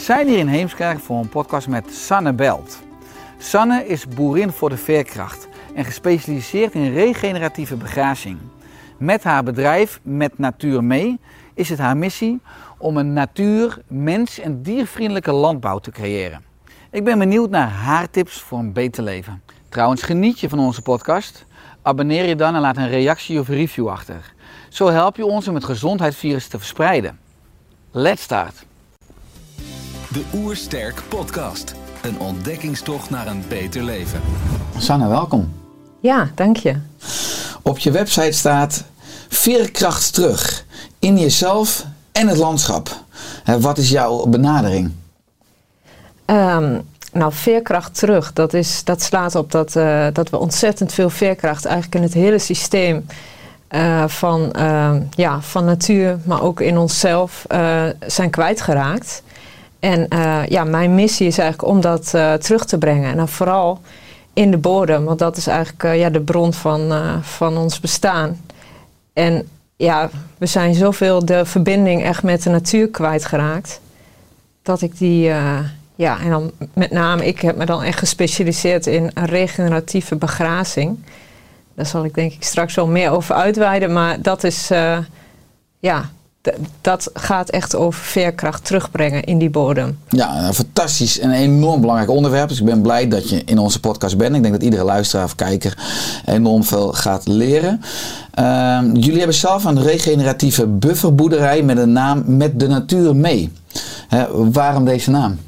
Zijn hier in Heemskerk voor een podcast met Sanne Belt. Sanne is boerin voor de veerkracht en gespecialiseerd in regeneratieve begrazing. Met haar bedrijf Met Natuur Mee is het haar missie om een natuur-, mens- en diervriendelijke landbouw te creëren. Ik ben benieuwd naar haar tips voor een beter leven. Trouwens, geniet je van onze podcast? Abonneer je dan en laat een reactie of review achter. Zo help je ons om het gezondheidsvirus te verspreiden. Let's start! De Oersterk Podcast. Een ontdekkingstocht naar een beter leven. Sanne, welkom. Ja, dank je. Op je website staat veerkracht terug in jezelf en het landschap. Hè, Wat is jouw benadering? Ehm, nou, veerkracht terug, dat, is, dat slaat op dat, eh, dat we ontzettend veel veerkracht eigenlijk in het hele systeem eh, van, ehm, ja, van natuur, maar ook in onszelf eh, zijn kwijtgeraakt. En eh, ja, mijn missie is eigenlijk om dat eh, terug te brengen. En dan vooral in de bodem, want dat is eigenlijk eh, ja, de bron van, van ons bestaan. En ja, we zijn zoveel de verbinding echt met de natuur kwijtgeraakt. Dat ik die, ja, en dan met name, ik heb me dan echt gespecialiseerd in regeneratieve begrazing. Daar zal ik denk ik straks wel meer over uitweiden. Maar dat is, ja, dat gaat echt over veerkracht terugbrengen in die bodem. Ja, een fantastisch en enorm belangrijk onderwerp. Dus ik ben blij dat je in onze podcast bent. Ik denk dat iedere luisteraar of kijker enorm veel gaat leren. Ehm, jullie hebben zelf een regeneratieve bufferboerderij met een naam Met de Natuur Mee. Waarom deze naam?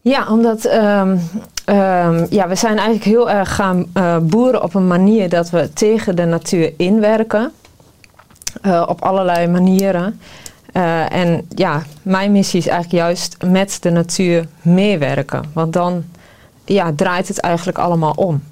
Ja, omdat ehm, ehm, ja, we zijn eigenlijk heel erg gaan eh, boeren op een manier dat we tegen de natuur inwerken. Eh, op allerlei manieren. Eh, en ja, mijn missie is eigenlijk juist met de natuur meewerken. Want dan ja, draait het eigenlijk allemaal om.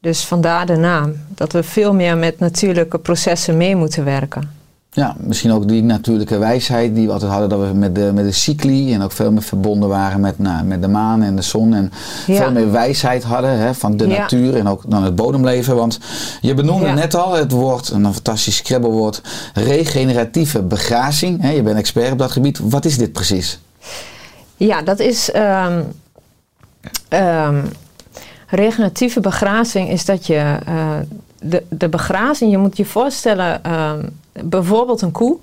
Dus vandaar de naam. Dat we veel meer met natuurlijke processen mee moeten werken. Ja, misschien ook die natuurlijke wijsheid die we altijd hadden, dat we met de, met de cycli en ook veel meer verbonden waren met, nou, met de maan en de zon. En Ja. veel meer wijsheid hadden hè, van de Ja. natuur en ook dan het bodemleven. Want je benoemde Ja. net al het woord, een fantastisch scrabblewoord, regeneratieve begrazing. Hè, je bent expert op dat gebied. Wat is dit precies? Ja, dat is. ehm, regeneratieve begrazing is dat je. eh, de, de begrazing, je moet je voorstellen, ehm, bijvoorbeeld een koe,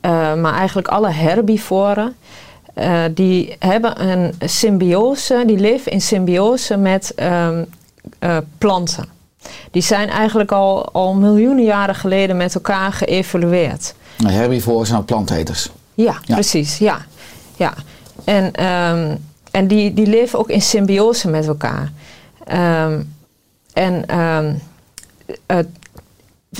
eh, maar eigenlijk alle herbivoren. eh, die hebben een symbiose, die leven in symbiose met ehm, eh, planten. Die zijn eigenlijk al, al miljoenen jaren geleden met elkaar geëvolueerd. Nou, Herbivoren zijn ook planteters. Ja, Ja. precies. Ja. Ja. En, ehm, en die, die leven ook in symbiose met elkaar. Ehm, en eh,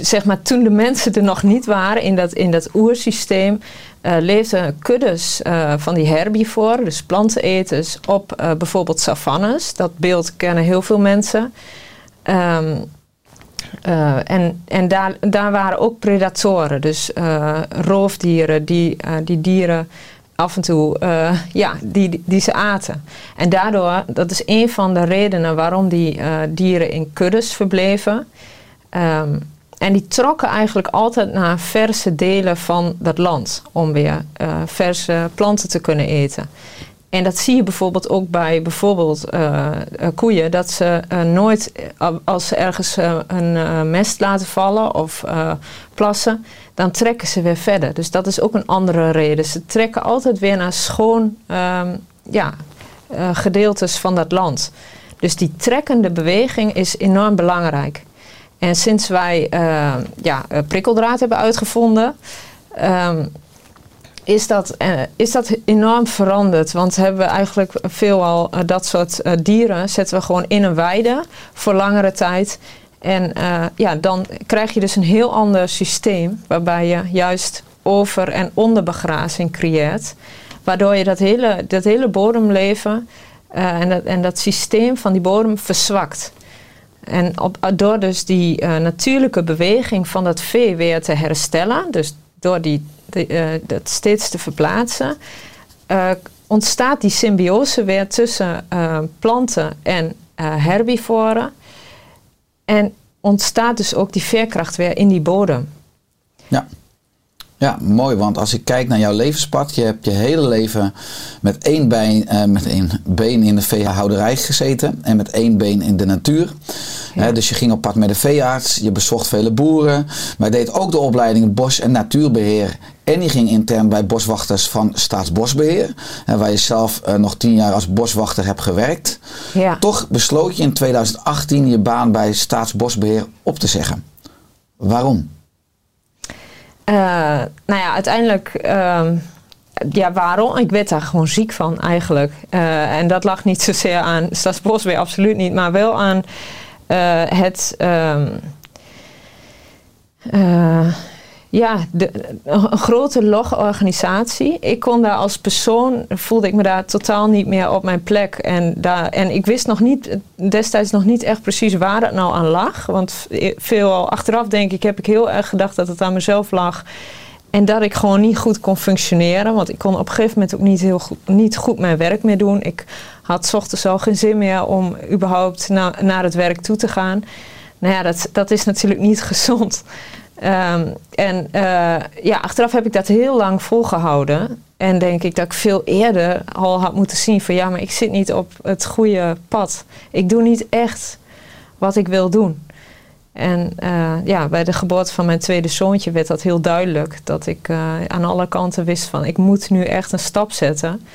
zeg maar, toen de mensen er nog niet waren in dat, in dat oersysteem, eh, leefden kuddes eh, van die herbivoren, dus planteneters, op eh, bijvoorbeeld savannes. Dat beeld kennen heel veel mensen. Ehm, eh, en en daar, daar waren ook predatoren, dus roofdieren die, die dieren af en toe ja, die, die ze aten. En daardoor, dat is een van de redenen waarom die dieren in kuddes verbleven. Ehm, en die trokken eigenlijk altijd naar verse delen van dat land om weer eh, verse planten te kunnen eten. En dat zie je bijvoorbeeld ook bij bijvoorbeeld eh, eh, koeien, dat ze nooit, als ze ergens een mest laten vallen of plassen, dan trekken ze weer verder. Dus dat is ook een andere reden. Ze trekken altijd weer naar schoon, ehm, ja, gedeeltes van dat land. Dus die trekkende beweging is enorm belangrijk. En sinds wij eh, ja, eh, prikkeldraad hebben uitgevonden, ehm, is, dat, eh, is dat enorm veranderd. Want hebben we eigenlijk veelal uh, dat soort dieren zetten we gewoon in een weide voor langere tijd. En ja, dan krijg je dus een heel ander systeem waarbij je juist over- en onderbegrazing creëert. Waardoor je dat hele, dat hele bodemleven en, dat, en dat systeem van die bodem verzwakt. En door dus die uh, natuurlijke beweging van dat vee weer te herstellen, dus door die, de, uh, dat steeds te verplaatsen, uh, ontstaat die symbiose weer tussen planten en herbivoren. En ontstaat dus ook die veerkracht weer in die bodem. Ja. Ja, mooi, want als ik kijk naar jouw levenspad, je hebt je hele leven met één been, uh, met één been in de veehouderij gezeten en met één been in de natuur. Ja. He, dus je ging op pad met de veearts, je bezocht vele boeren, maar je deed ook de opleiding bos- en natuurbeheer. En die ging intern bij boswachters van Staatsbosbeheer, waar je zelf uh, nog tien jaar als boswachter hebt gewerkt. Ja. Toch besloot je in 2018 je baan bij Staatsbosbeheer op te zeggen. Waarom? Uh, nou ja, uiteindelijk, uh, ja, waarom? Ik werd daar gewoon ziek van eigenlijk. Uh, en dat lag niet zozeer aan Stadsbosbeheer, absoluut niet, maar wel aan uh, het. Um, ja, de, een grote logorganisatie. Ik kon daar als persoon, voelde ik me daar totaal niet meer op mijn plek. En, daar, en ik wist nog niet, destijds nog niet echt precies waar het nou aan lag. Want veel achteraf denk ik, heb ik heel erg gedacht dat het aan mezelf lag. En dat ik gewoon niet goed kon functioneren. Want ik kon op een gegeven moment ook niet, heel goed, niet goed mijn werk meer doen. Ik had ochtends al geen zin meer om überhaupt na, naar het werk toe te gaan. Nou ja, dat, dat is natuurlijk niet gezond. Um, en uh, ja, achteraf heb ik dat heel lang volgehouden. En denk ik dat ik veel eerder al had moeten zien van ja, maar ik zit niet op het goede pad. Ik doe niet echt wat ik wil doen. En uh, ja, bij de geboorte van mijn tweede zoontje werd dat heel duidelijk. Dat ik uh, aan alle kanten wist van ik moet nu echt een stap zetten.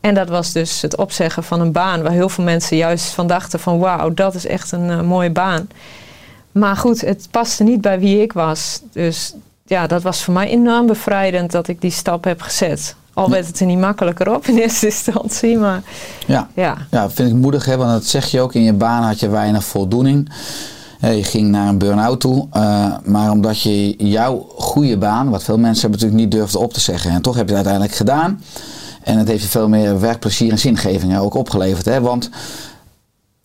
En dat was dus het opzeggen van een baan waar heel veel mensen juist van dachten van wauw, dat is echt een mooie baan. Maar goed, het paste niet bij wie ik was. Dus ja, dat was voor mij enorm bevrijdend dat ik die stap heb gezet. Al werd het er niet makkelijker op in eerste instantie, maar ja. Ja, ja vind ik moedig, hè, want dat zeg je ook. In je baan had je weinig voldoening. Je ging naar een burn-out toe, uh, maar omdat je jouw goede baan, wat veel mensen hebben natuurlijk niet durfden op te zeggen, en toch heb je het uiteindelijk gedaan. En het heeft je veel meer werkplezier en zingeving ook opgeleverd. Hè? Want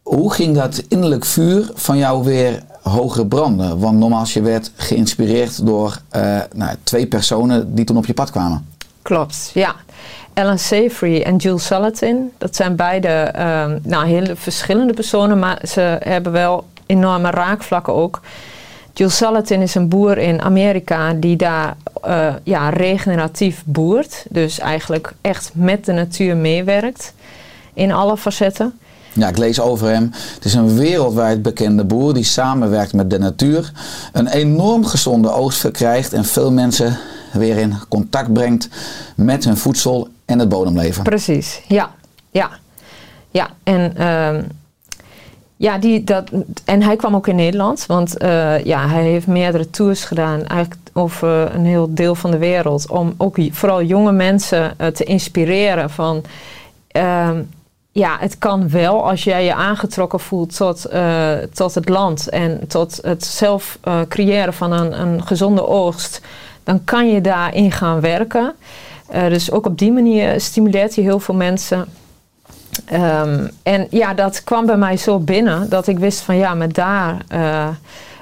hoe ging dat innerlijk vuur van jou weer hoger branden? Want nogmaals, je werd geïnspireerd door uh, nou, twee personen die toen op je pad kwamen. Klopt, ja. Ellen Savory en Jules Salatin. Dat zijn beide um, nou, hele verschillende personen, maar ze hebben wel enorme raakvlakken ook. Jules Salatin is een boer in Amerika die daar uh, ja, regeneratief boert. Dus eigenlijk echt met de natuur meewerkt in alle facetten. Ja, ik lees over hem. Het is een wereldwijd bekende boer die samenwerkt met de natuur. Een enorm gezonde oogst verkrijgt en veel mensen weer in contact brengt met hun voedsel en het bodemleven. Precies, ja. Ja, ja. en... Uh, ja, die, dat, en hij kwam ook in Nederland, want uh, ja, hij heeft meerdere tours gedaan, eigenlijk over een heel deel van de wereld, om ook vooral jonge mensen uh, te inspireren van, uh, ja, het kan wel als jij je aangetrokken voelt tot, uh, tot het land en tot het zelf creëren van een, een gezonde oogst, dan kan je daarin gaan werken. dus ook op die manier stimuleert je heel veel mensen. Um, en ja, dat kwam bij mij zo binnen dat ik wist van ja, maar daar,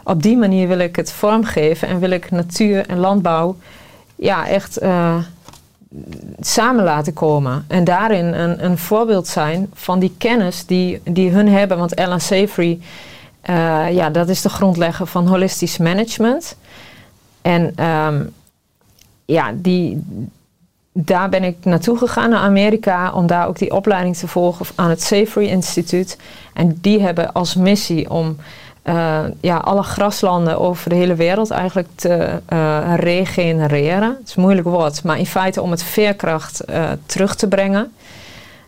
op die manier wil ik het vormgeven en wil ik natuur en landbouw ja, echt samen laten komen. En daarin een, een, voorbeeld zijn van die kennis die, die hun hebben. Want Ellen Savory, uh, ja, dat is de grondlegger van holistisch management. En um, ja, die, daar ben ik naartoe gegaan naar Amerika om daar ook die opleiding te volgen aan het Savory Instituut. En die hebben als missie om uh, ja, alle graslanden over de hele wereld eigenlijk te uh, regenereren. Het is een moeilijk woord, maar in feite om het veerkracht uh, terug te brengen.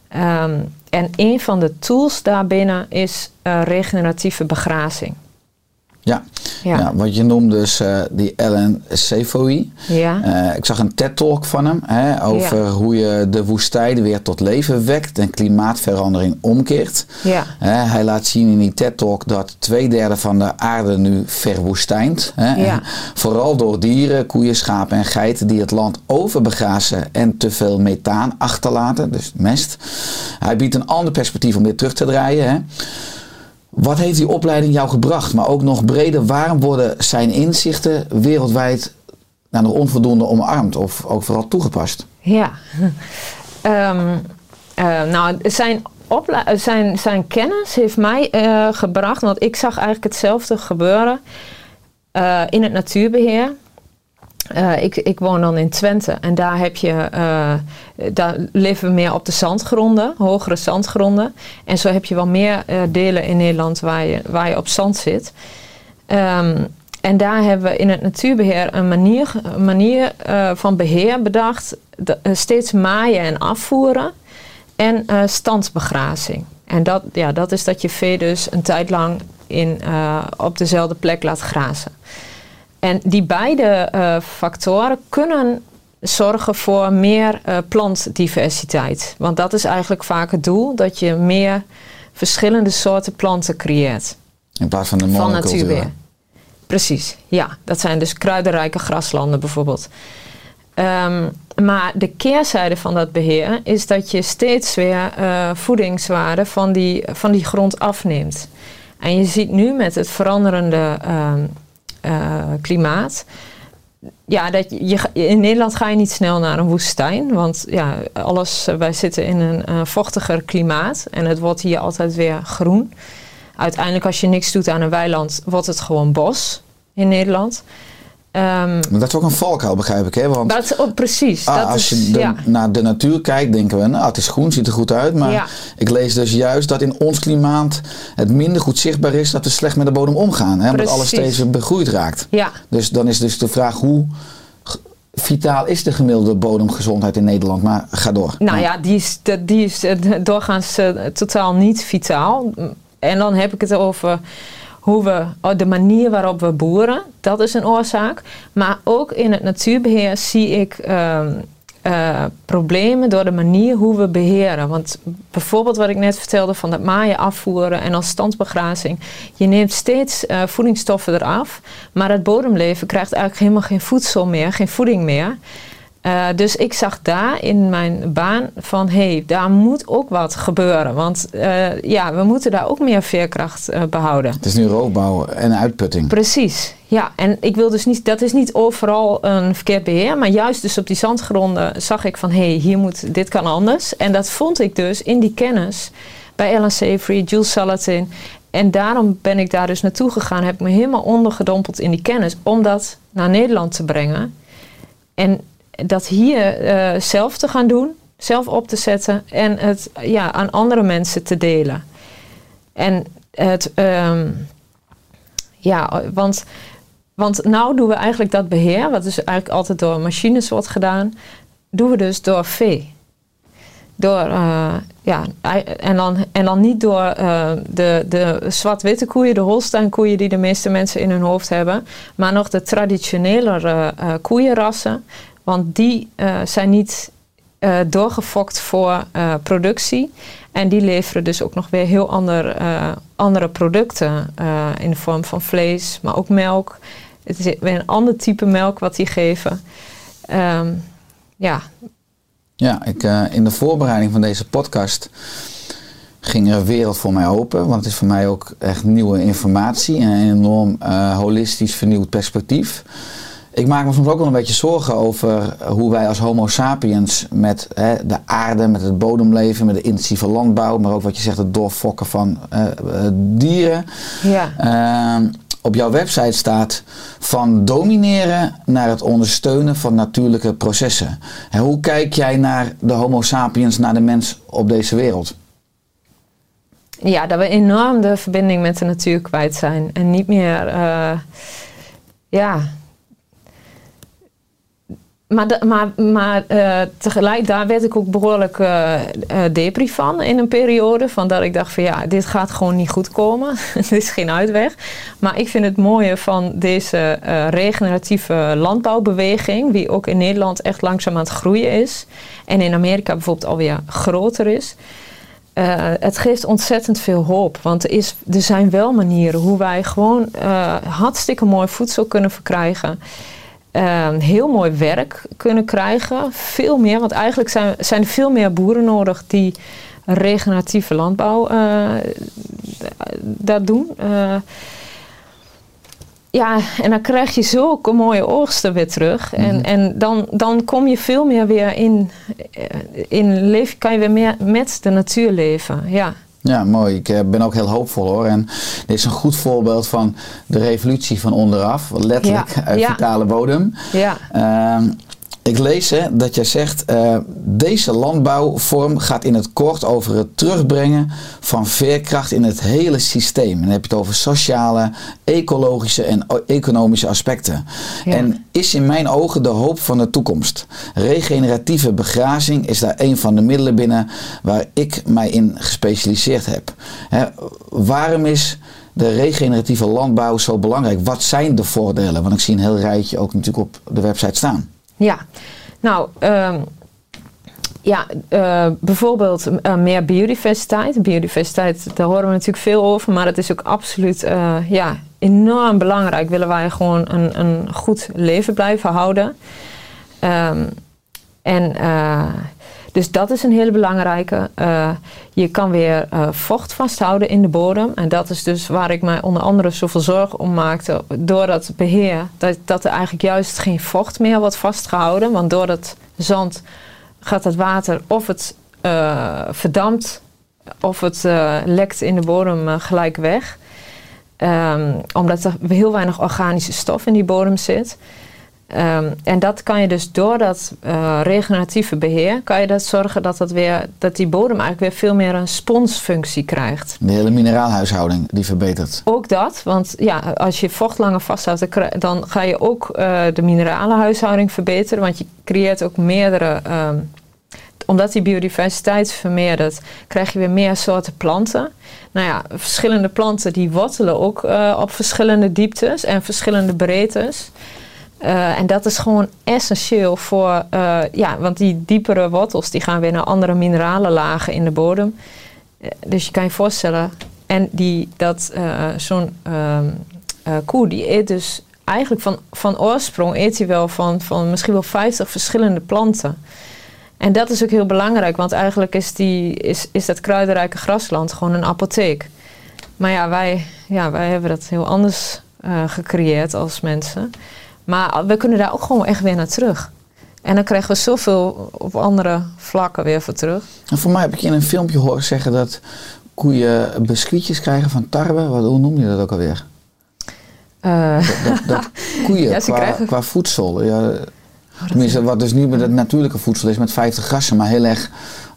Ehm, en een van de tools daarbinnen is eh, regeneratieve begrazing. Ja. Ja. Ja. wat je noemt dus eh, die Ellen Seyfouy. Ja. Eh, ik zag een TED-talk van hem hè, over Ja. hoe je de woestijn weer tot leven wekt en klimaatverandering omkeert. Ja. Hij laat zien in die TED-talk dat twee derde van de aarde nu verwoestijnt. Hè, Ja. Vooral door dieren, koeien, schapen en geiten die het land overbegrazen en te veel methaan achterlaten, dus mest. Hij biedt een ander perspectief om dit terug te draaien. Hè. Wat heeft die opleiding jou gebracht? Maar ook nog breder, waarom worden zijn inzichten wereldwijd nog onvoldoende omarmd of ook vooral toegepast? Ja. Ehm, eh, nou, zijn, zijn, zijn kennis heeft mij eh, gebracht, want ik zag eigenlijk hetzelfde gebeuren eh, in het natuurbeheer. Eh, ik, ik woon dan in Twente en daar heb je, eh, daar leven we meer op de zandgronden, hogere zandgronden. En zo heb je wel meer eh, delen in Nederland waar je, waar je op zand zit. Ehm, en daar hebben we in het natuurbeheer een manier, manier van beheer bedacht. steeds maaien en afvoeren en standsbegrazing. En dat, ja, dat is dat je vee dus een tijd lang in, op dezelfde plek laat grazen. En die beide eh, factoren kunnen zorgen voor meer eh, plantdiversiteit. Want dat is eigenlijk vaak het doel, dat je meer verschillende soorten planten creëert In plaats van de van monocultuur. Precies, ja. Dat zijn dus kruidenrijke graslanden bijvoorbeeld. Ehm, maar de keerzijde van dat beheer is dat je steeds weer eh, voedingswaarde van die, van die grond afneemt. En je ziet nu met het veranderende ehm, eh, klimaat. Ja, dat je, in Nederland ga je niet snel naar een woestijn. Want ja, alles, eh, wij zitten in een eh, vochtiger klimaat. En het wordt hier altijd weer groen. Uiteindelijk, als je niks doet aan een weiland, wordt het gewoon bos in Nederland. Maar dat is ook een valkuil, begrijp ik. Hè? Want dat is ook precies. ah, dat als is, je de- ja. naar de natuur kijkt, denken we, nou, het is groen, ziet er goed uit. Maar Ja. ik lees dus juist dat in ons klimaat het minder goed zichtbaar is dat we slecht met de bodem omgaan. Hè? Omdat alles steeds begroeid raakt. ja, Dus dan is dus de vraag hoe vitaal is de gemiddelde bodemgezondheid in Nederland? Maar ga door. Nou ja, die is, die is eh, doorgaans eh, totaal niet vitaal. En dan heb ik het over hoe we, oh, de manier waarop we boeren. Dat is een oorzaak. Maar ook in het natuurbeheer zie ik ehm, eh, problemen door de manier hoe we beheren. Want bijvoorbeeld wat ik net vertelde van dat maaien afvoeren en als standsbegrazing. Je neemt steeds eh, voedingsstoffen eraf. Maar het bodemleven krijgt eigenlijk helemaal geen voedsel meer, geen voeding meer. Eh, dus ik zag daar in mijn baan van, hé, hey, daar moet ook wat gebeuren. Want eh, ja, we moeten daar ook meer veerkracht eh, behouden. Het is nu roofbouw en uitputting. Precies, ja. En ik wil dus niet, dat is niet overal een verkeerd beheer, maar juist dus op die zandgronden zag ik van, hé, hey, hier moet, dit kan anders. En dat vond ik dus in die kennis bij Ellen Savory, Jules Salatin. En daarom ben ik daar dus naartoe gegaan, heb ik me helemaal ondergedompeld in die kennis, om dat naar Nederland te brengen. En dat hier eh, zelf te gaan doen, zelf op te zetten en het ja, aan andere mensen te delen. En het, ehm, ja, want, want nou doen we eigenlijk dat beheer, wat dus eigenlijk altijd door machines wordt gedaan, doen we dus door vee. Door, eh, ja, en dan, en dan niet door eh, de, de zwart-witte koeien, de Holstein-koeien die de meeste mensen in hun hoofd hebben, maar nog de traditionelere eh, koeienrassen. Want die eh, zijn niet eh, doorgefokt voor eh, productie. En die leveren dus ook nog weer heel ander, andere producten in de vorm van vlees, maar ook melk. Het is weer een ander type melk wat die geven. Ehm, ja, Ja, ik, in de voorbereiding van deze podcast ging er een wereld voor mij open. Want het is voor mij ook echt nieuwe informatie en een enorm holistisch vernieuwd perspectief. Ik maak me soms ook wel een beetje zorgen over hoe wij als Homo sapiens met hè, de aarde, met het bodemleven, met de intensieve landbouw, maar ook wat je zegt, het doorfokken van eh, eh, dieren. ja. Ehm, op jouw website staat van domineren naar het ondersteunen van natuurlijke processen. En hoe kijk jij naar de Homo sapiens, naar de mens op deze wereld? ja, dat we enorm de verbinding met de natuur kwijt zijn. En niet meer, eh, ja. Maar, maar, maar eh, tegelijk, daar werd ik ook behoorlijk eh eh, depri van in een periode. Van dat ik dacht van ja, dit gaat gewoon niet goed komen. dit is geen uitweg. Maar ik vind het mooie van deze regeneratieve landbouwbeweging... die ook in Nederland echt langzaam aan het groeien is. En in Amerika bijvoorbeeld alweer groter is. Het geeft ontzettend veel hoop. Want er, is, er zijn wel manieren hoe wij gewoon hartstikke mooi voedsel kunnen verkrijgen. Eh, heel mooi werk kunnen krijgen. Veel meer, want eigenlijk zijn, zijn er veel meer boeren nodig die regeneratieve landbouw eh, dat doen. Eh, ja, en dan krijg je zulke mooie oogsten weer terug. En, en dan, dan kom je veel meer weer in, eh, in leven, kan je weer meer met de natuur leven. Ja. Ja, mooi. Ik eh, ben ook heel hoopvol hoor. En dit is een goed voorbeeld van de revolutie van onderaf. Letterlijk Ja, uit ja. vitale bodem. Ja. Ehm, ik lees hè, dat jij zegt, eh, deze landbouwvorm gaat in het kort over het terugbrengen van veerkracht in het hele systeem. En dan heb je het over sociale, ecologische en economische aspecten. Ja. En is in mijn ogen de hoop van de toekomst. Regeneratieve begrazing is daar een van de middelen binnen waar ik mij in gespecialiseerd heb. Hè, waarom is de regeneratieve landbouw zo belangrijk? Wat zijn de voordelen? Want ik zie een heel rijtje ook natuurlijk op de website staan. Ja, nou, ehm, ja, eh, bijvoorbeeld eh, meer biodiversiteit. Biodiversiteit, daar horen we natuurlijk veel over, maar het is ook absoluut eh, ja, enorm belangrijk. Willen wij gewoon een, een goed leven blijven houden. Ehm, en dus dat is een hele belangrijke. Eh, je kan weer eh, vocht vasthouden in de bodem. En dat is dus waar ik mij onder andere zoveel zorgen om maakte. Door dat beheer, dat, dat er eigenlijk juist geen vocht meer wordt vastgehouden. Want door dat zand gaat het water of het eh, verdampt of het lekt in de bodem gelijk weg. Ehm, omdat er heel weinig organische stof in die bodem zit. Ehm, en dat kan je dus door dat eh, regeneratieve beheer, kan je dat zorgen dat, dat, weer, dat die bodem eigenlijk weer veel meer een sponsfunctie krijgt. De hele mineraalhuishouding die verbetert. Ook dat, want ja, als je vocht langer vasthoudt, dan ga je ook eh, de mineralenhuishouding verbeteren. Want je creëert ook meerdere, ehm, omdat die biodiversiteit vermeerdert, krijg je weer meer soorten planten. Nou ja, verschillende planten die wortelen ook eh, op verschillende dieptes en verschillende breedtes. Eh, en dat is gewoon essentieel voor, eh, ja, want die diepere wortels die gaan weer naar andere mineralenlagen in de bodem. Eh, dus je kan je voorstellen, en die, dat zo'n ehm, eh, koe die eet dus eigenlijk van, van oorsprong eet hij wel van, van misschien wel 50 verschillende planten. En dat is ook heel belangrijk, want eigenlijk is, die, is, is dat kruidenrijke grasland gewoon een apotheek. Maar ja, wij, ja, wij hebben dat heel anders gecreëerd als mensen. Maar we kunnen daar ook gewoon echt weer naar terug. En dan krijgen we zoveel op andere vlakken weer voor terug. En voor mij heb ik je in een filmpje horen zeggen dat koeien biscuitjes krijgen van tarwe. Wat, hoe noem je dat ook alweer? Eh, Dat, dat, dat koeien Ja, ze qua, krijgen- qua voedsel. Ja, tenminste, wat dus niet met het natuurlijke voedsel is met 50 grassen, maar heel erg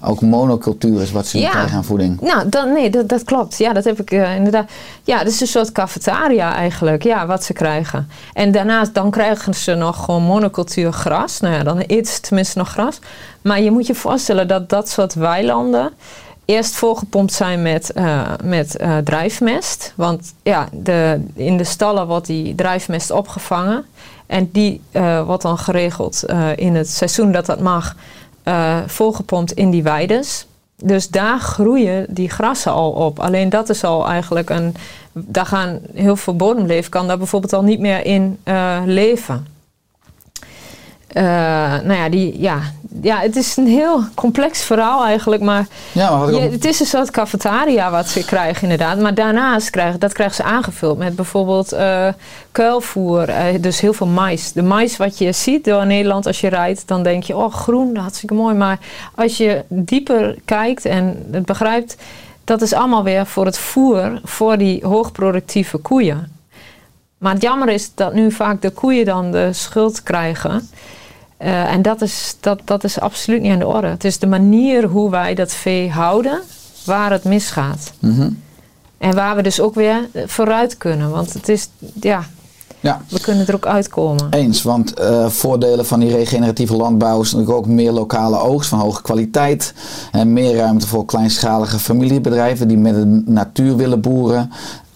ook monocultuur is wat ze Ja. krijgen aan voeding. Nou, dan, nee, dat, dat klopt. Ja, dat heb ik eh, inderdaad. Ja, het is een soort cafetaria eigenlijk. Ja, wat ze krijgen. En daarnaast, dan krijgen ze nog gewoon monocultuur gras. Nou ja, dan eten ze tenminste nog gras. Maar je moet je voorstellen dat dat soort weilanden eerst volgepompt zijn met, eh, met eh, drijfmest. Want ja, de, in de stallen wordt die drijfmest opgevangen. En die wordt dan geregeld in het seizoen dat dat mag, eh, volgepompt in die weides. Dus daar groeien die grassen al op. Alleen dat is al eigenlijk een. Daar gaan heel veel bodemleven kan daar bijvoorbeeld al niet meer in eh, leven. Eh, nou ja, die, ja, ja, het is een heel complex verhaal eigenlijk. Maar Ja, maar je, het is een soort cafetaria wat ze krijgen inderdaad. Maar daarnaast krijgen, dat krijgen ze aangevuld met bijvoorbeeld eh, kuilvoer. eh, dus heel veel mais. De mais wat je ziet door Nederland als je rijdt, dan denk je, oh groen, hartstikke mooi. Maar als je dieper kijkt en het begrijpt, dat is allemaal weer voor het voer voor die hoogproductieve koeien. Maar het jammer is dat nu vaak de koeien dan de schuld krijgen. Eh, en dat is, dat, dat is absoluut niet aan de orde. Het is de manier hoe wij dat vee houden waar het misgaat. Mhm. En waar we dus ook weer vooruit kunnen. Want het is, ja, Ja. We kunnen er ook uitkomen. Eens, want eh, voordelen van die regeneratieve landbouw is natuurlijk ook meer lokale oogst van hoge kwaliteit. En meer ruimte voor kleinschalige familiebedrijven die met de natuur willen boeren.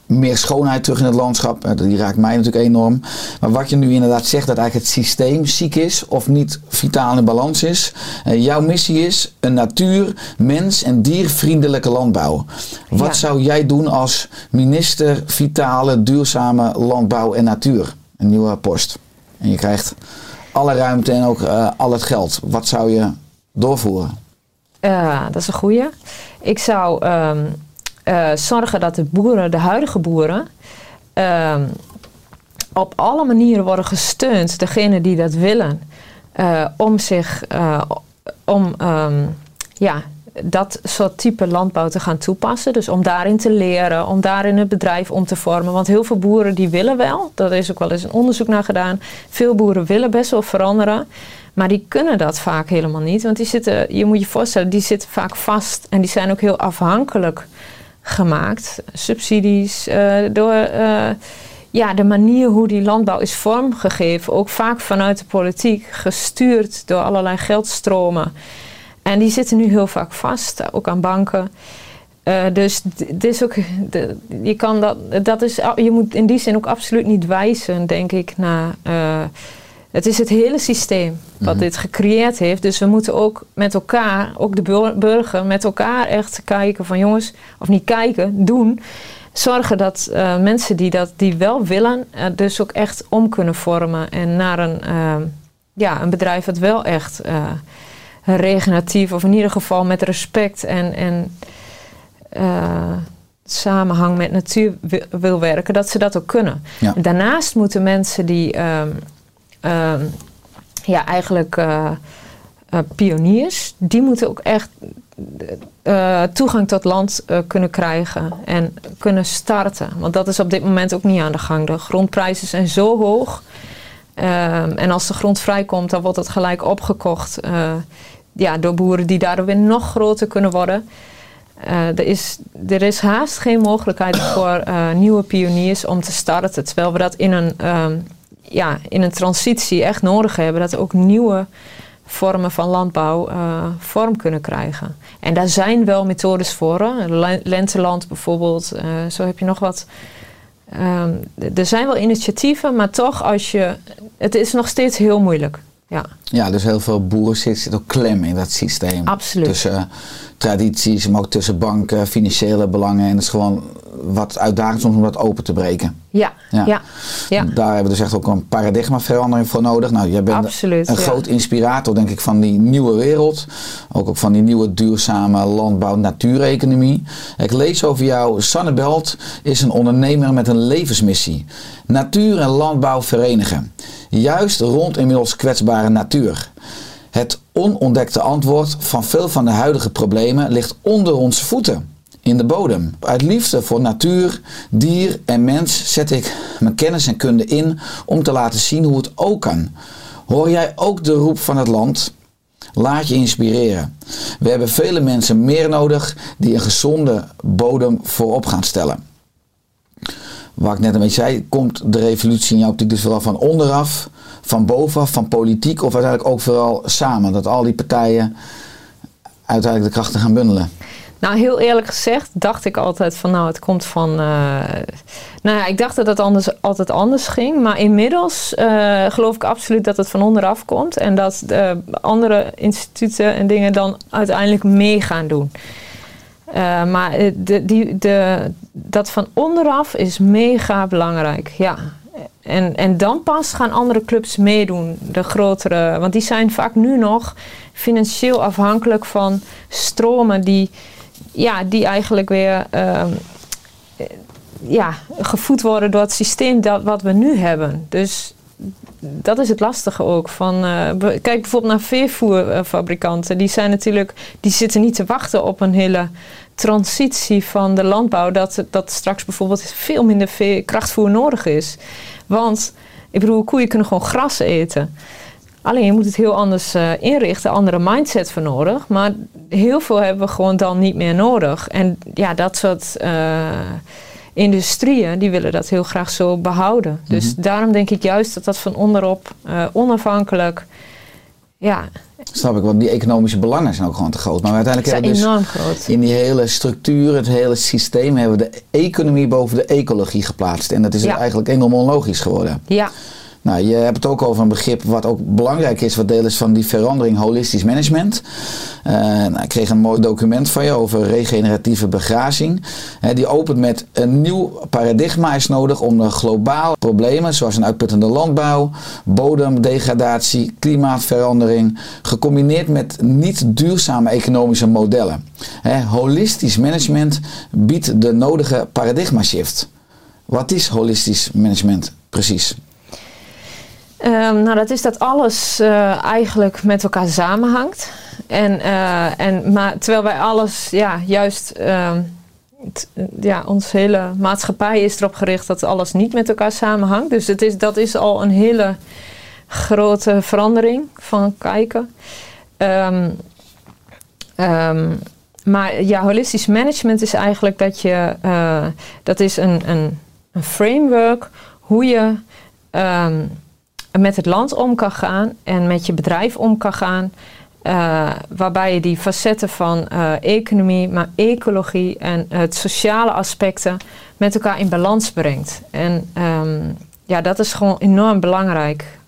Meer schoonheid terug in het landschap. Die raakt mij natuurlijk enorm. Maar wat je nu inderdaad zegt, dat eigenlijk het systeem ziek is of niet vitaal in balans is. Eh, Jouw missie is een natuur, mens en diervriendelijke landbouw. Wat Ja. zou jij doen als minister vitale, duurzame landbouw en natuur? Een nieuwe post. En je krijgt alle ruimte en ook eh, al het geld. Wat zou je doorvoeren? Dat is een goeie. Ik zou ehm, eh, zorgen dat de boeren, de huidige boeren, ehm, op alle manieren worden gesteund, degene die dat willen, eh, om zich, eh, om ehm, ja, dat soort type landbouw te gaan toepassen. Dus om daarin te leren, om daarin het bedrijf om te vormen. Want heel veel boeren die willen wel, daar is ook wel eens een onderzoek naar gedaan. Veel boeren willen best wel veranderen. Maar die kunnen dat vaak helemaal niet. Want die zitten, je moet je voorstellen, die zitten vaak vast. En die zijn ook heel afhankelijk gemaakt. Subsidies, eh, door eh, ja, de manier hoe die landbouw is vormgegeven. Ook vaak vanuit de politiek, gestuurd door allerlei geldstromen. En die zitten nu heel vaak vast, ook aan banken. Eh, dus is ook, je, kan dat, dat is, je moet in die zin ook absoluut niet wijzen, denk ik, naar. Het is het hele systeem wat Mhm. dit gecreëerd heeft. Dus we moeten ook met elkaar, ook de bur- burger, met elkaar echt kijken van jongens, of niet kijken, doen. Zorgen dat eh, mensen die dat die wel willen, eh, dus ook echt om kunnen vormen en naar een, eh, ja, een bedrijf dat wel echt regeneratief, of in ieder geval met respect en, en samenhang met natuur wi- wil werken, dat ze dat ook kunnen. Ja. Daarnaast moeten mensen die ehm, ja, eigenlijk eh, eh, pioniers, die moeten ook echt eh, toegang tot land kunnen krijgen en kunnen starten. Want dat is op dit moment ook niet aan de gang. De grondprijzen zijn zo hoog. Ehm, en als de grond vrijkomt, dan wordt het gelijk opgekocht ja, door boeren die daardoor weer nog groter kunnen worden. Er, is, er is haast geen mogelijkheid voor nieuwe pioniers om te starten. Terwijl we dat in een, ehm, ja, in een transitie echt nodig hebben. Dat ook nieuwe vormen van landbouw eh, vorm kunnen krijgen. En daar zijn wel methodes voor. hè. Le- Lenteland bijvoorbeeld. eh, zo heb je nog wat. Ehm, er zijn wel initiatieven, maar toch als je... Het is nog steeds heel moeilijk. Ja, Ja, dus heel veel boeren zitten ook klem in dat systeem. absoluut. Tussen eh, tradities, maar ook tussen banken, financiële belangen. En het is gewoon wat uitdagend soms om dat open te breken. ja, Ja. ja, ja, Daar hebben we dus echt ook een paradigmaverandering voor nodig. Nou, jij bent absoluut. een ja. groot inspirator, denk ik, van die nieuwe wereld. Ook, ook van die nieuwe duurzame landbouw, natuureconomie. Ik lees over jou. Sanne Belt is een ondernemer met een levensmissie. Natuur en landbouw verenigen. Juist rond inmiddels kwetsbare natuur. Het onontdekte antwoord van veel van de huidige problemen ligt onder onze voeten. In de bodem. Uit liefde voor natuur, dier en mens zet ik mijn kennis en kunde in om te laten zien hoe het ook kan. Hoor jij ook de roep van het land? Laat je inspireren. We hebben vele mensen meer nodig die een gezonde bodem voorop gaan stellen. Waar ik net een beetje zei, komt de revolutie in jouw optiek dus vooral van onderaf, van bovenaf, van politiek of uiteindelijk ook vooral samen? Dat al die partijen uiteindelijk de krachten gaan bundelen. Nou, heel eerlijk gezegd dacht ik altijd van nou, het komt van. eh, nou ja, ik dacht dat het anders, altijd anders ging. Maar inmiddels eh, geloof ik absoluut dat het van onderaf komt. En dat de andere instituten en dingen dan uiteindelijk mee gaan doen. Eh, maar eh, de, die, de, dat van onderaf is mega belangrijk. Ja. En, en dan pas gaan andere clubs meedoen. De grotere. Want die zijn vaak nu nog financieel afhankelijk van stromen die, ja, die eigenlijk weer ehm, eh, ja, gevoed worden door het systeem dat, wat we nu hebben. Dus dat is het lastige ook. Van, eh, kijk bijvoorbeeld naar veevoerfabrikanten. Die zijn natuurlijk, die zitten niet te wachten op een hele transitie van de landbouw. Dat, dat straks bijvoorbeeld veel minder krachtvoer nodig is. Want, ik bedoel, koeien kunnen gewoon gras eten. Alleen je moet het heel anders eh, inrichten, andere mindset voor nodig. Maar heel veel hebben we gewoon dan niet meer nodig. En ja, dat soort eh, industrieën die willen dat heel graag zo behouden. Dus Mhm. daarom denk ik juist dat dat van onderop eh, onafhankelijk, ja, Snap ik, want die economische belangen zijn ook gewoon te groot. Maar uiteindelijk hebben we dus enorm groot. in die hele structuur, het hele systeem, hebben we de economie boven de ecologie geplaatst. En dat is Ja. eigenlijk enorm onlogisch geworden. Ja, Nou, je hebt het ook over een begrip wat ook belangrijk is, wat deel is van die verandering holistisch management. Eh, nou, ik kreeg een mooi document van je over regeneratieve begrazing. Hè, die opent met een nieuw paradigma is nodig om de globale problemen, zoals een uitputtende landbouw, bodemdegradatie, klimaatverandering, gecombineerd met niet duurzame economische modellen. Hè, holistisch management biedt de nodige paradigma shift. Wat is holistisch management precies? Ehm, nou, dat is dat alles eh, eigenlijk met elkaar samenhangt. En, eh, en, maar terwijl wij alles, ja, juist, ehm, ja, onze hele maatschappij is erop gericht dat alles niet met elkaar samenhangt. Dus het is, dat is al een hele grote verandering van kijken. Ehm, maar ja, holistisch management is eigenlijk dat je, eh, dat is een, een, een framework hoe je met het land om kan gaan en met je bedrijf om kan gaan. eh, waarbij je die facetten van eh, economie, maar ecologie en het sociale aspecten met elkaar in balans brengt. En ehm, ja, dat is gewoon enorm belangrijk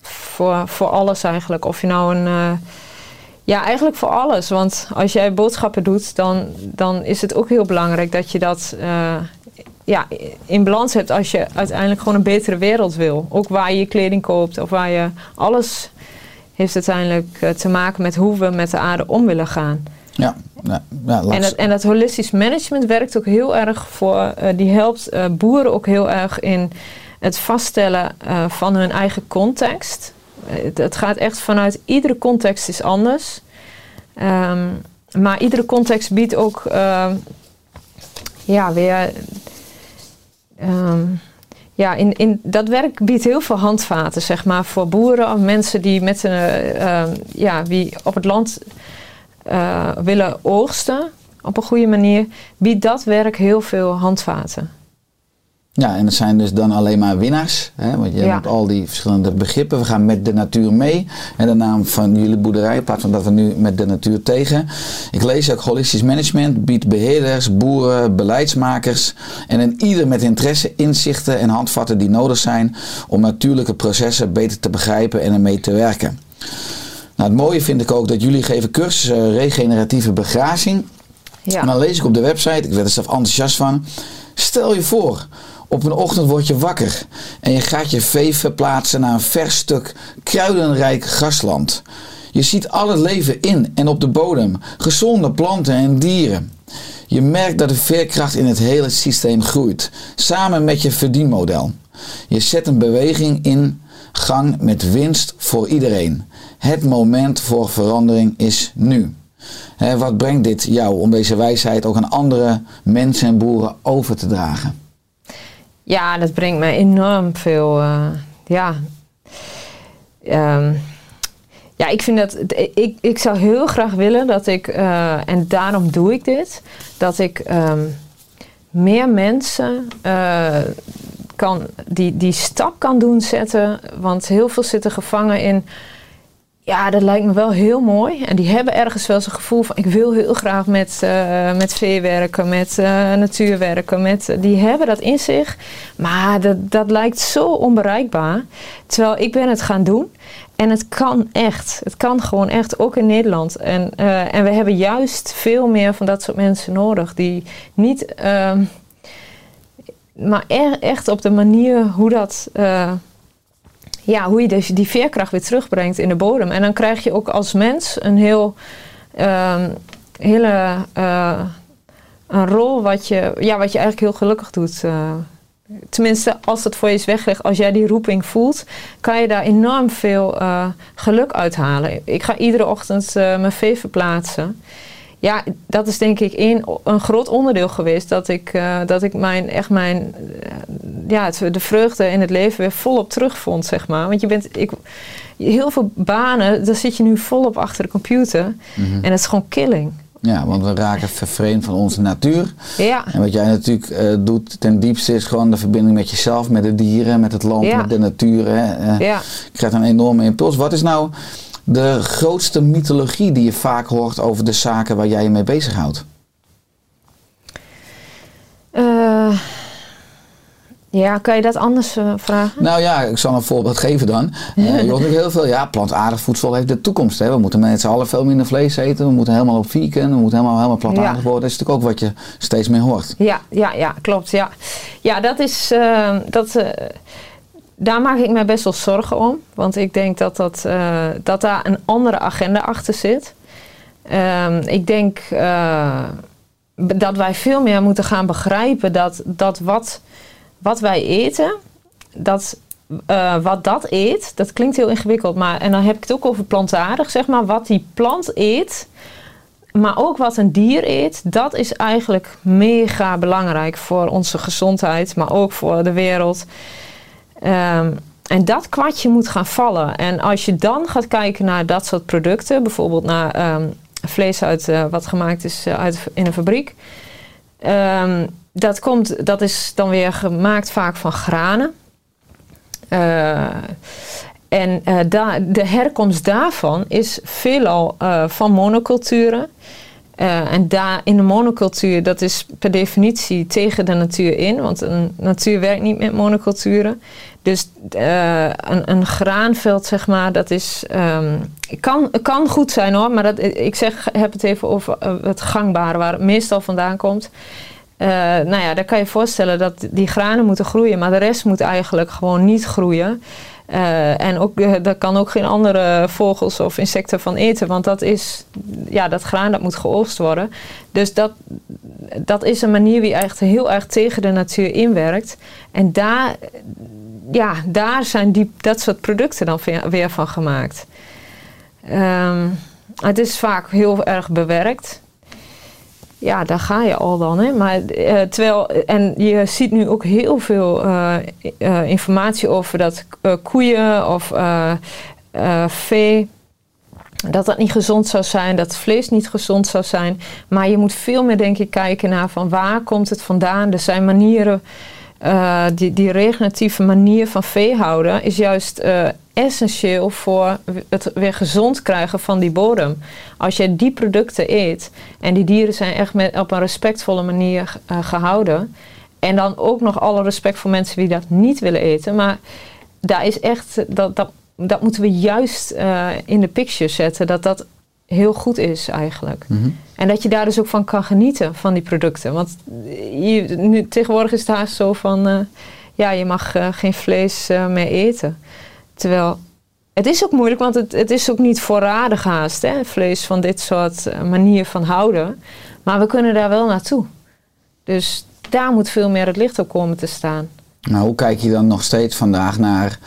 voor, voor alles eigenlijk. Of je nou een. eh, ja, eigenlijk voor alles. Want als jij boodschappen doet, dan, dan is het ook heel belangrijk dat je dat ja, in balans hebt als je uiteindelijk gewoon een betere wereld wil. Ook waar je je kleding koopt of waar je alles heeft uiteindelijk eh, te maken met hoe we met de aarde om willen gaan. Ja, ja, ja En dat, en dat holistisch management werkt ook heel erg voor, eh, die helpt eh, boeren ook heel erg in het vaststellen van hun eigen context. Het, het gaat echt vanuit iedere context is anders. Ehm, maar iedere context biedt ook ehm, ja, weer. Ehm, ja, in, in, dat werk biedt heel veel handvaten, zeg maar, voor boeren of mensen die met een, eh, ehm, ja, wie op het land eh, willen oogsten op een goede manier, biedt dat werk heel veel handvaten. Ja, en het zijn dus dan alleen maar winnaars. Hè? Want je Ja. hebt al die verschillende begrippen. We gaan met de natuur mee. En de naam van jullie boerderij, in plaats van dat we nu met de natuur tegen. Ik lees ook holistisch management biedt beheerders, boeren, beleidsmakers en een ieder met interesse inzichten en handvatten die nodig zijn om natuurlijke processen beter te begrijpen en ermee te werken. Nou, het mooie vind ik ook dat jullie geven cursussen regeneratieve begrazing. Ja. En dan lees ik op de website, ik werd er zelf enthousiast van. Stel je voor, op een ochtend word je wakker en je gaat je vee verplaatsen naar een vers stuk kruidenrijk grasland. Je ziet al het leven in en op de bodem, gezonde planten en dieren. Je merkt dat de veerkracht in het hele systeem groeit, samen met je verdienmodel. Je zet een beweging in gang met winst voor iedereen. Het moment voor verandering is nu. Wat brengt dit jou om deze wijsheid ook aan andere mensen en boeren over te dragen? Ja, dat brengt mij enorm veel. eh, ja. Ehm, ja, ik vind dat. Ik, ik zou heel graag willen dat ik. eh, en daarom doe ik dit. Dat ik ehm, meer mensen. eh, kan, die, die stap kan doen zetten. Want heel veel zitten gevangen in. Ja, dat lijkt me wel heel mooi. En die hebben ergens wel zo'n gevoel van... ik wil heel graag met, eh, met vee werken, met eh, natuur werken. Met, die hebben dat in zich. Maar dat, dat lijkt zo onbereikbaar. Terwijl ik ben het gaan doen. En het kan echt. Het kan gewoon echt, ook in Nederland. En, eh, en we hebben juist veel meer van dat soort mensen nodig. Die niet... ehm, maar e- echt op de manier hoe dat... ja, hoe je dus die veerkracht weer terugbrengt in de bodem. En dan krijg je ook als mens een heel ehm, hele eh, een rol wat je, ja, wat je eigenlijk heel gelukkig doet. eh. tenminste, als het voor je is weggelegd, als jij die roeping voelt, kan je daar enorm veel eh, geluk uithalen. Ik ga iedere ochtend mijn vee verplaatsen. Ja, dat is denk ik een, een groot onderdeel geweest dat ik, eh, dat ik mijn, echt mijn, eh, ja, het- de vreugde in het leven weer volop terugvond, zeg maar. Want je bent, ik, heel veel banen, daar zit je nu volop achter de computer. En dat is gewoon killing. Ja, want we raken vervreemd van onze natuur. Ja, En wat jij natuurlijk eh, doet ten diepste is gewoon de verbinding met jezelf, met de dieren, met het land, Ja. met de natuur. Hè. Ja. Je krijgt een enorme impuls. Wat is nou de grootste mythologie die je vaak hoort over de zaken waar jij je mee bezighoudt? Eh, ja, kan je dat anders eh, vragen? Nou ja, ik zal een voorbeeld geven dan. Eh, je hoort natuurlijk heel veel, ja, plantaardig voedsel heeft de toekomst. Hè. We moeten met z'n allen veel minder vlees eten. We moeten helemaal op vegan. We moeten helemaal, helemaal plantaardig Ja. worden. Dat is natuurlijk ook wat je steeds meer hoort. Ja, ja, ja, klopt. Ja, ja dat is. dat, daar maak ik mij best wel zorgen om. Want ik denk dat, dat, eh, dat daar een andere agenda achter zit. Ehm, ik denk eh, dat wij veel meer moeten gaan begrijpen dat, dat wat, wat wij eten, dat, eh, wat dat eet, dat klinkt heel ingewikkeld, maar en dan heb ik het ook over plantaardig, zeg maar, wat die plant eet, maar ook wat een dier eet, dat is eigenlijk mega belangrijk voor onze gezondheid, maar ook voor de wereld. Ehm, en dat kwartje moet gaan vallen. En als je dan gaat kijken naar dat soort producten, bijvoorbeeld naar ehm, vlees uit, eh, wat gemaakt is eh, uit, in een fabriek. Ehm, dat, komt, dat is dan weer gemaakt vaak van granen. Eh, en de herkomst daarvan is veelal van monoculturen. Eh, en daar in de monocultuur, dat is per definitie tegen de natuur in, want een natuur werkt niet met monoculturen. Dus eh, een, een graanveld, zeg maar, dat is. ehm, kan, kan goed zijn hoor, maar dat, ik zeg, heb het even over eh, het gangbare, waar het meestal vandaan komt. Eh, nou ja, daar kan je voorstellen dat die granen moeten groeien, maar de rest moet eigenlijk gewoon niet groeien. Eh, en ook, eh, daar kan ook geen andere vogels of insecten van eten, want dat is, ja, dat graan dat moet geoogst worden. Dus dat, dat is een manier die echt heel erg tegen de natuur inwerkt. En daar, ja, daar zijn die, dat soort producten dan weer, van gemaakt. Ehm, het is vaak heel erg bewerkt. Ja, daar ga je al dan. Hè? Maar, eh, terwijl, en je ziet nu ook heel veel eh, eh, informatie over dat koeien of vee, dat dat niet gezond zou zijn, dat vlees niet gezond zou zijn. Maar je moet veel meer, denk ik, kijken naar van waar komt het vandaan. Er zijn manieren, eh, die, die regeneratieve manier van vee houden is juist eh, essentieel voor het weer gezond krijgen van die bodem. Als je die producten eet en die dieren zijn echt met, op een respectvolle manier eh, gehouden. En dan ook nog alle respect voor mensen die dat niet willen eten. Maar daar is echt, dat, dat, dat moeten we juist in de picture zetten. Dat dat heel goed is eigenlijk. Mhm. En dat je daar dus ook van kan genieten, van die producten. Want je, nu, tegenwoordig is het haast zo van... eh, ja, je mag eh, geen vlees eh, meer eten. Terwijl, het is ook moeilijk, want het, het is ook niet voorradig haast. Hè? Vlees van dit soort manier van houden. Maar we kunnen daar wel naartoe. Dus daar moet veel meer het licht op komen te staan. Nou, hoe kijk je dan nog steeds vandaag naar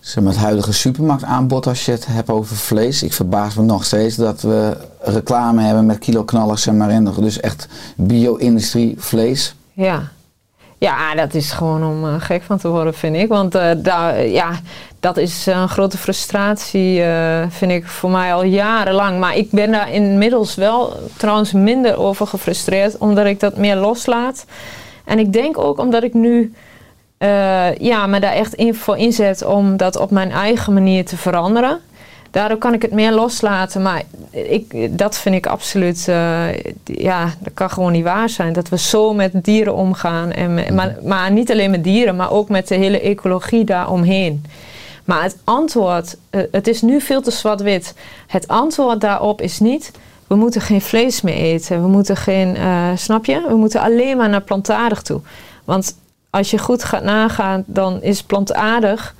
zeg het huidige supermarktaanbod als je het hebt over vlees? Ik verbaas me nog steeds dat we reclame hebben met kiloknallers zeg maar, en dus echt bio-industrie vlees. Ja. Ja, dat is gewoon om eh, gek van te worden, vind ik. Want eh, daar, ja, dat is een grote frustratie, eh, vind ik, voor mij al jarenlang. Maar ik ben daar inmiddels wel trouwens minder over gefrustreerd, omdat ik dat meer loslaat. En ik denk ook omdat ik nu eh, ja, me daar echt in, voor inzet om dat op mijn eigen manier te veranderen. Daardoor kan ik het meer loslaten. Maar ik, dat vind ik absoluut. eh, ja, dat kan gewoon niet waar zijn. Dat we zo met dieren omgaan. En met- maar, maar niet alleen met dieren, maar ook met de hele ecologie daaromheen. Maar het antwoord, eh, het is nu veel te zwart-wit. Het antwoord daarop is niet. We moeten geen vlees meer eten. We moeten geen. snap je? We moeten alleen maar naar plantaardig toe. Want als je goed gaat nagaan, dan is plantaardig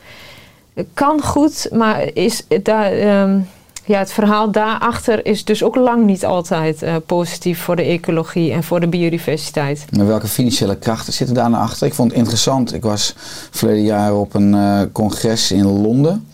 kan goed, maar is daar, ehm, ja, het verhaal daarachter is dus ook lang niet altijd eh, positief voor de ecologie en voor de biodiversiteit. Welke financiële krachten zitten daar nou achter? Ik vond het interessant. Ik was verleden jaar op een eh, congres in Londen.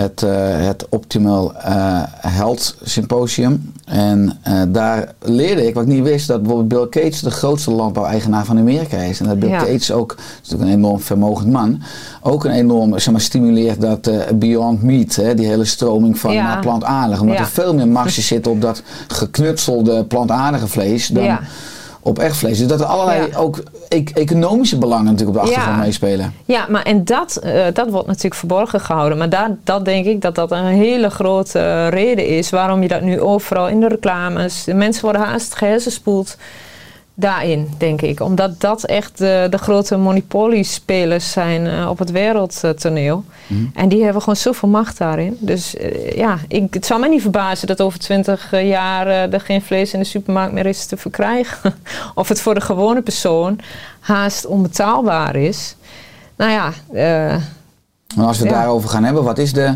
Het, eh, het Optimal eh, Health Symposium. En eh, daar leerde ik, wat ik niet wist, dat bijvoorbeeld Bill Gates de grootste landbouweigenaar van Amerika is. En dat Bill Ja. Gates ook, dat is natuurlijk een enorm vermogend man, ook een enorm, zeg maar, stimuleert dat Beyond Meat, hè, die hele stroming van Ja. plantaardig. Omdat Ja. er veel meer marges zitten op dat geknutselde plantaardige vlees dan Ja. Op echt vlees. Dus dat er allerlei Ja. ook e- economische belangen natuurlijk op de Ja. achtergrond meespelen. Ja, maar en dat, eh, dat wordt natuurlijk verborgen gehouden. Maar daar, dat denk ik dat dat een hele grote reden is waarom je dat nu overal in de reclames. De mensen worden haast gehersenspoeld daarin, denk ik. Omdat dat echt de, de grote monopoliespelers zijn eh, op het wereldtoneel. En die hebben gewoon zoveel macht daarin. Dus eh, ja, ik, het zou mij niet verbazen dat over twintig jaar eh, er geen vlees in de supermarkt meer is te verkrijgen. of het voor de gewone persoon haast onbetaalbaar is. Nou ja, Maar als we het Ja. daarover gaan hebben, wat is de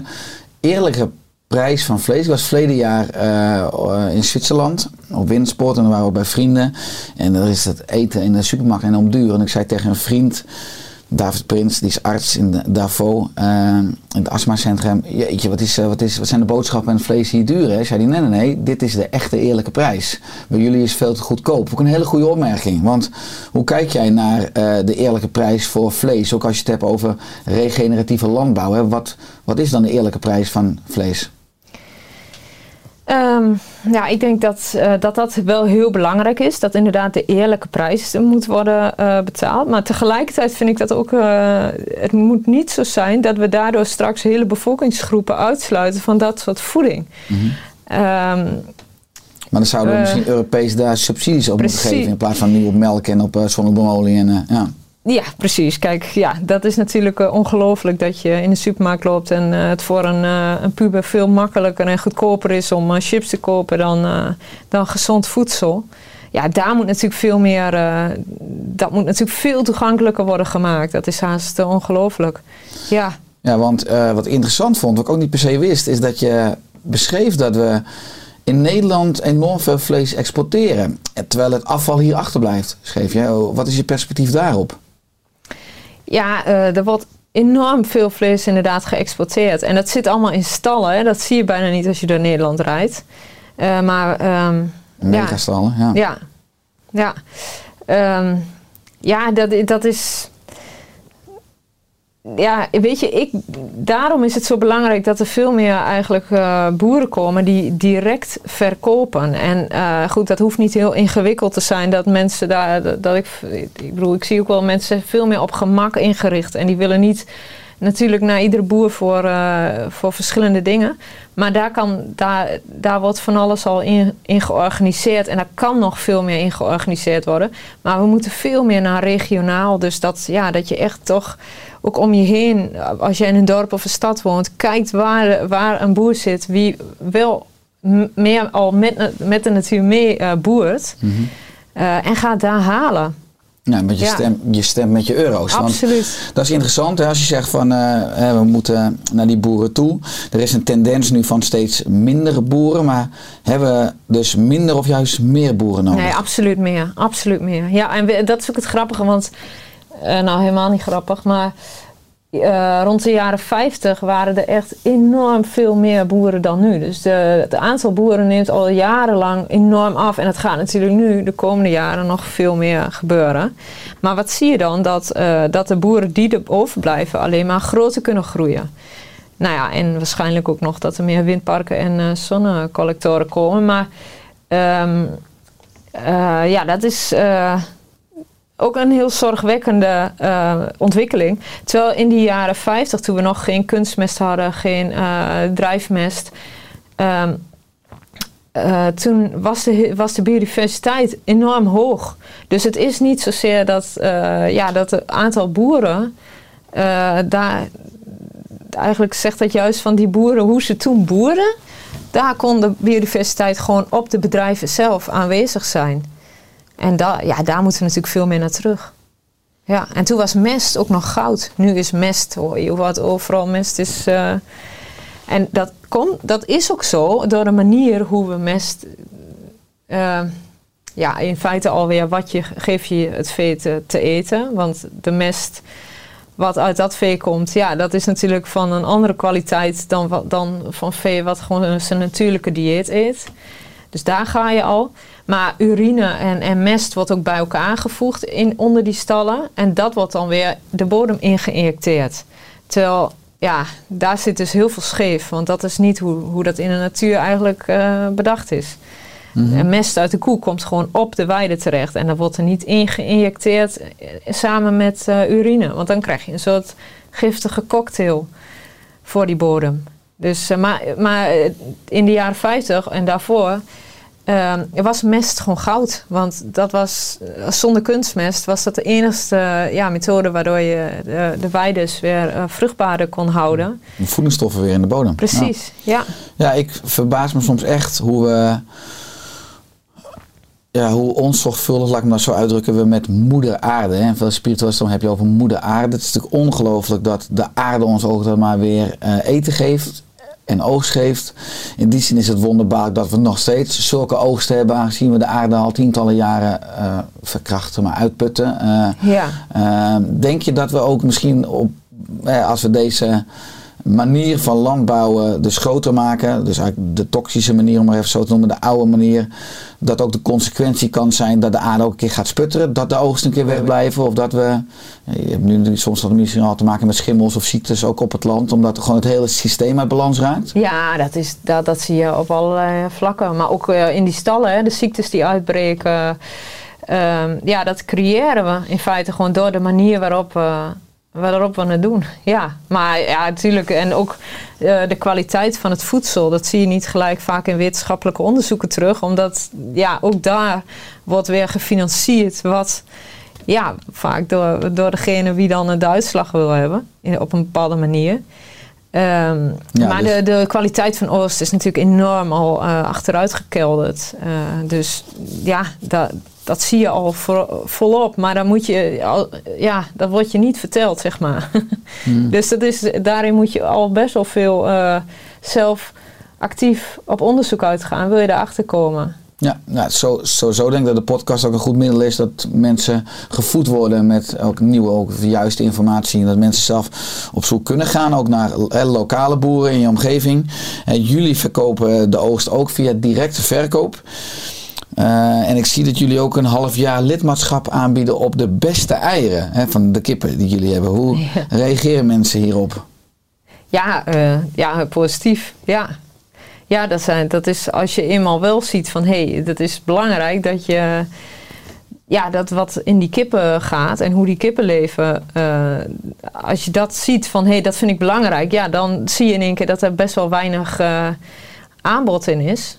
eerlijke prijs van vlees? Ik was verleden jaar eh, in Zwitserland op windsport en dan waren we bij vrienden. En er is het eten in de supermarkt enorm duur. En ik zei tegen een vriend, David Prins, die is arts in Davos, eh, in het astmacentrum. Jeetje, wat, is, eh, wat, is, wat zijn de boodschappen en vlees hier duur? Hè? Zei hij, nee, nee, nee, dit is de echte eerlijke prijs. Bij jullie is veel te goedkoop. Ook een hele goede opmerking. Want hoe kijk jij naar de eerlijke prijs voor vlees? Ook als je het hebt over regeneratieve landbouw. Hè? Wat, wat is dan de eerlijke prijs van vlees? Ehm, ja, ik denk dat, eh, dat dat wel heel belangrijk is. Dat inderdaad de eerlijke prijs moet worden eh, betaald. Maar tegelijkertijd vind ik dat ook... eh, het moet niet zo zijn dat we daardoor straks hele bevolkingsgroepen uitsluiten van dat soort voeding. Ehm, Maar dan zouden we misschien Europees daar subsidies op moeten geven. In plaats van nu op melk en op zonnebloemolie. En, ja. Ja, precies. Kijk, ja, dat is natuurlijk eh, ongelooflijk dat je in de supermarkt loopt en eh, het voor een, eh, een puber veel makkelijker en goedkoper is om chips te kopen dan, dan gezond voedsel. Ja, daar moet natuurlijk veel meer, dat moet natuurlijk veel toegankelijker worden gemaakt. Dat is haast ongelooflijk. Ja, Ja, want wat ik interessant vond, wat ik ook niet per se wist, is dat je beschreef dat we in Nederland enorm veel vlees exporteren. Terwijl het afval hier achterblijft, schreef. Oh, Wat is je perspectief daarop? Ja, eh, er wordt enorm veel vlees inderdaad geëxporteerd. En dat zit allemaal in stallen. Hè. Dat zie je bijna niet als je door Nederland rijdt. Eh, maar ehm, ja, Megastallen, ja. ja, ja. Ehm, ja, dat, dat is. Ja, weet je, ik, daarom is het zo belangrijk dat er veel meer eigenlijk eh, boeren komen die direct verkopen. En eh, goed, dat hoeft niet heel ingewikkeld te zijn dat mensen daar, dat, ik, ik bedoel, ik zie ook wel mensen veel meer op gemak ingericht en die willen niet natuurlijk naar iedere boer voor, eh, voor verschillende dingen. Maar daar, kan, daar, daar wordt van alles al in, in georganiseerd. En daar kan nog veel meer in georganiseerd worden. Maar we moeten veel meer naar regionaal. Dus dat, ja, dat je echt toch ook om je heen, als je in een dorp of een stad woont, kijkt waar, waar een boer zit. Wie wel meer al met, met de natuur mee eh, boert. Eh, en gaat daar halen. Ja, met je, Ja. stem, je stemt met je euro's. Want Absoluut. dat is interessant hè, als je zegt van eh, we moeten naar die boeren toe. Er is een tendens nu van steeds minder boeren. Maar hebben we dus minder of juist meer boeren nodig? Nee, absoluut meer. Absoluut meer. Ja, en we- dat is ook het grappige, want... eh, nou, helemaal niet grappig, maar... eh, rond de jaren 50 waren er echt enorm veel meer boeren dan nu. Dus de, het aantal boeren neemt al jarenlang enorm af. En het gaat natuurlijk nu de komende jaren nog veel meer gebeuren. Maar wat zie je dan? Dat, eh, dat de boeren die er overblijven alleen maar groter kunnen groeien. Nou ja, en waarschijnlijk ook nog dat er meer windparken en zonnecollectoren komen. Maar ehm, eh, ja, dat is ook een heel zorgwekkende eh, ontwikkeling. Terwijl in die jaren 50, toen we nog geen kunstmest hadden, geen eh, drijfmest. ehm, eh, toen was de, was de biodiversiteit enorm hoog. Dus het is niet zozeer dat, ja, dat het aantal boeren daar. Eigenlijk zegt dat juist van die boeren, hoe ze toen boeren. Daar kon de biodiversiteit gewoon op de bedrijven zelf aanwezig zijn. En ja, daar moeten we natuurlijk veel meer naar terug. Ja, en toen was mest ook nog goud. Nu is mest, hoor je wat overal mest is. eh, en dat, komt, dat is ook zo door de manier hoe we mest. eh, ja, in feite alweer wat je geef je het vee te, te eten. Want de mest wat uit dat vee komt, ja, dat is natuurlijk van een andere kwaliteit dan, dan van vee wat gewoon zijn natuurlijke dieet eet. Dus daar ga je al. Maar urine en, en mest wordt ook bij elkaar aangevoegd in, onder die stallen. En dat wordt dan weer de bodem ingeïnjecteerd. Terwijl, ja, daar zit dus heel veel scheef. Want dat is niet hoe, hoe dat in de natuur eigenlijk eh, bedacht is. En mest uit de koe komt gewoon op de weide terecht. En dat wordt er niet ingeïnjecteerd eh, samen met eh, urine. Want dan krijg je een soort giftige cocktail voor die bodem. Dus, eh, maar, maar eh, in de jaren 50 en daarvoor eh, was mest gewoon goud. Want dat was, eh, zonder kunstmest was dat de enige ja, methode waardoor je de, de weides weer eh, vruchtbaarder kon houden. Voedingsstoffen weer in de bodem. Precies, ja. Ja, ik verbaas me soms echt hoe we. Ja, hoe onzorgvuldig, laat ik me dat zo uitdrukken, we met moeder aarde. Hè. Veel spiritualisten heb je over moeder aarde. Het is natuurlijk ongelooflijk dat de aarde ons ook dan maar weer eten geeft en oogst geeft. In die zin is het wonderbaarlijk dat we nog steeds zulke oogsten hebben, aangezien we de aarde al tientallen jaren eh, verkrachten, maar uitputten. Eh, ja. uh, denk je dat we ook misschien op, eh, als we deze manier van landbouwen dus groter maken, dus eigenlijk de toxische manier om maar even zo te noemen, de oude manier, dat ook de consequentie kan zijn dat de aarde ook een keer gaat sputteren, dat de oogsten een keer wegblijven of dat we, je hebt nu soms nog misschien al te maken met schimmels of ziektes ook op het land, omdat gewoon het hele systeem uit balans raakt? Ja, dat, is, dat, dat zie je op allerlei vlakken, maar ook uh, in die stallen, de ziektes die uitbreken. Uh, ja, dat creëren we in feite gewoon door de manier waarop we, waarop we het doen. Ja, maar ja, natuurlijk. En ook uh, de kwaliteit van het voedsel, dat zie je niet gelijk vaak in wetenschappelijke onderzoeken terug. Omdat ja, ook daar wordt weer gefinancierd wat ja, vaak door, door degene wie dan de uitslag wil hebben, in, op een bepaalde manier. Um, ja, maar dus de, de kwaliteit van Oost is natuurlijk enorm al uh, achteruit gekelderd. Uh, dus ja, dat, dat zie je al voor, volop. Maar dan moet je, al, ja, dat wordt je niet verteld, zeg maar. Hmm. dus dat is, daarin moet je al best wel veel uh, zelf actief op onderzoek uitgaan. Wil je daarachter komen? Ja, nou, zo, sowieso denk ik dat de podcast ook een goed middel is dat mensen gevoed worden met ook nieuwe, ook juiste informatie. En dat mensen zelf op zoek kunnen gaan, ook naar he, lokale boeren in je omgeving. En jullie verkopen de oogst ook via directe verkoop. Uh, en ik zie dat jullie ook een half jaar lidmaatschap aanbieden op de beste eieren hè, van de kippen die jullie hebben. Hoe ja. reageren mensen hierop? Ja, uh, ja positief. Ja, ja, dat, zijn, dat is als je eenmaal wel ziet van hé, hey, dat is belangrijk dat je. Ja, dat wat in die kippen gaat en hoe die kippen leven. Uh, als je dat ziet van hé, hey, dat vind ik belangrijk. Ja, dan zie je in één keer dat er best wel weinig uh, aanbod in is.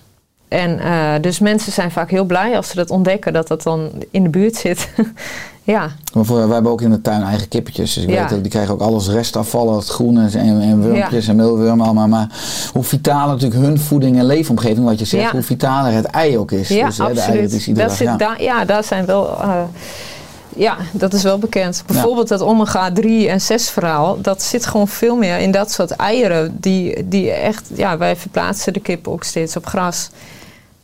En uh, dus mensen zijn vaak heel blij als ze dat ontdekken, dat dat dan in de buurt zit. ja. Maar voor, wij hebben ook in de tuin eigen kippetjes. Dus ik ja. weet ook, die krijgen ook alles restafvallen, het groen en, en wurmpjes ja. en meelwurmen allemaal. Maar hoe vitaler natuurlijk hun voeding en leefomgeving, wat je zegt, ja. hoe vitaler het ei ook is. Ja, dus, absoluut. Hè, de die ze dat zit da ja, daar zijn wel... Uh, ja, dat is wel bekend. Bijvoorbeeld dat omega-3 en 6 verhaal, dat zit gewoon veel meer in dat soort eieren. Die, die echt, ja, wij verplaatsen de kip ook steeds op gras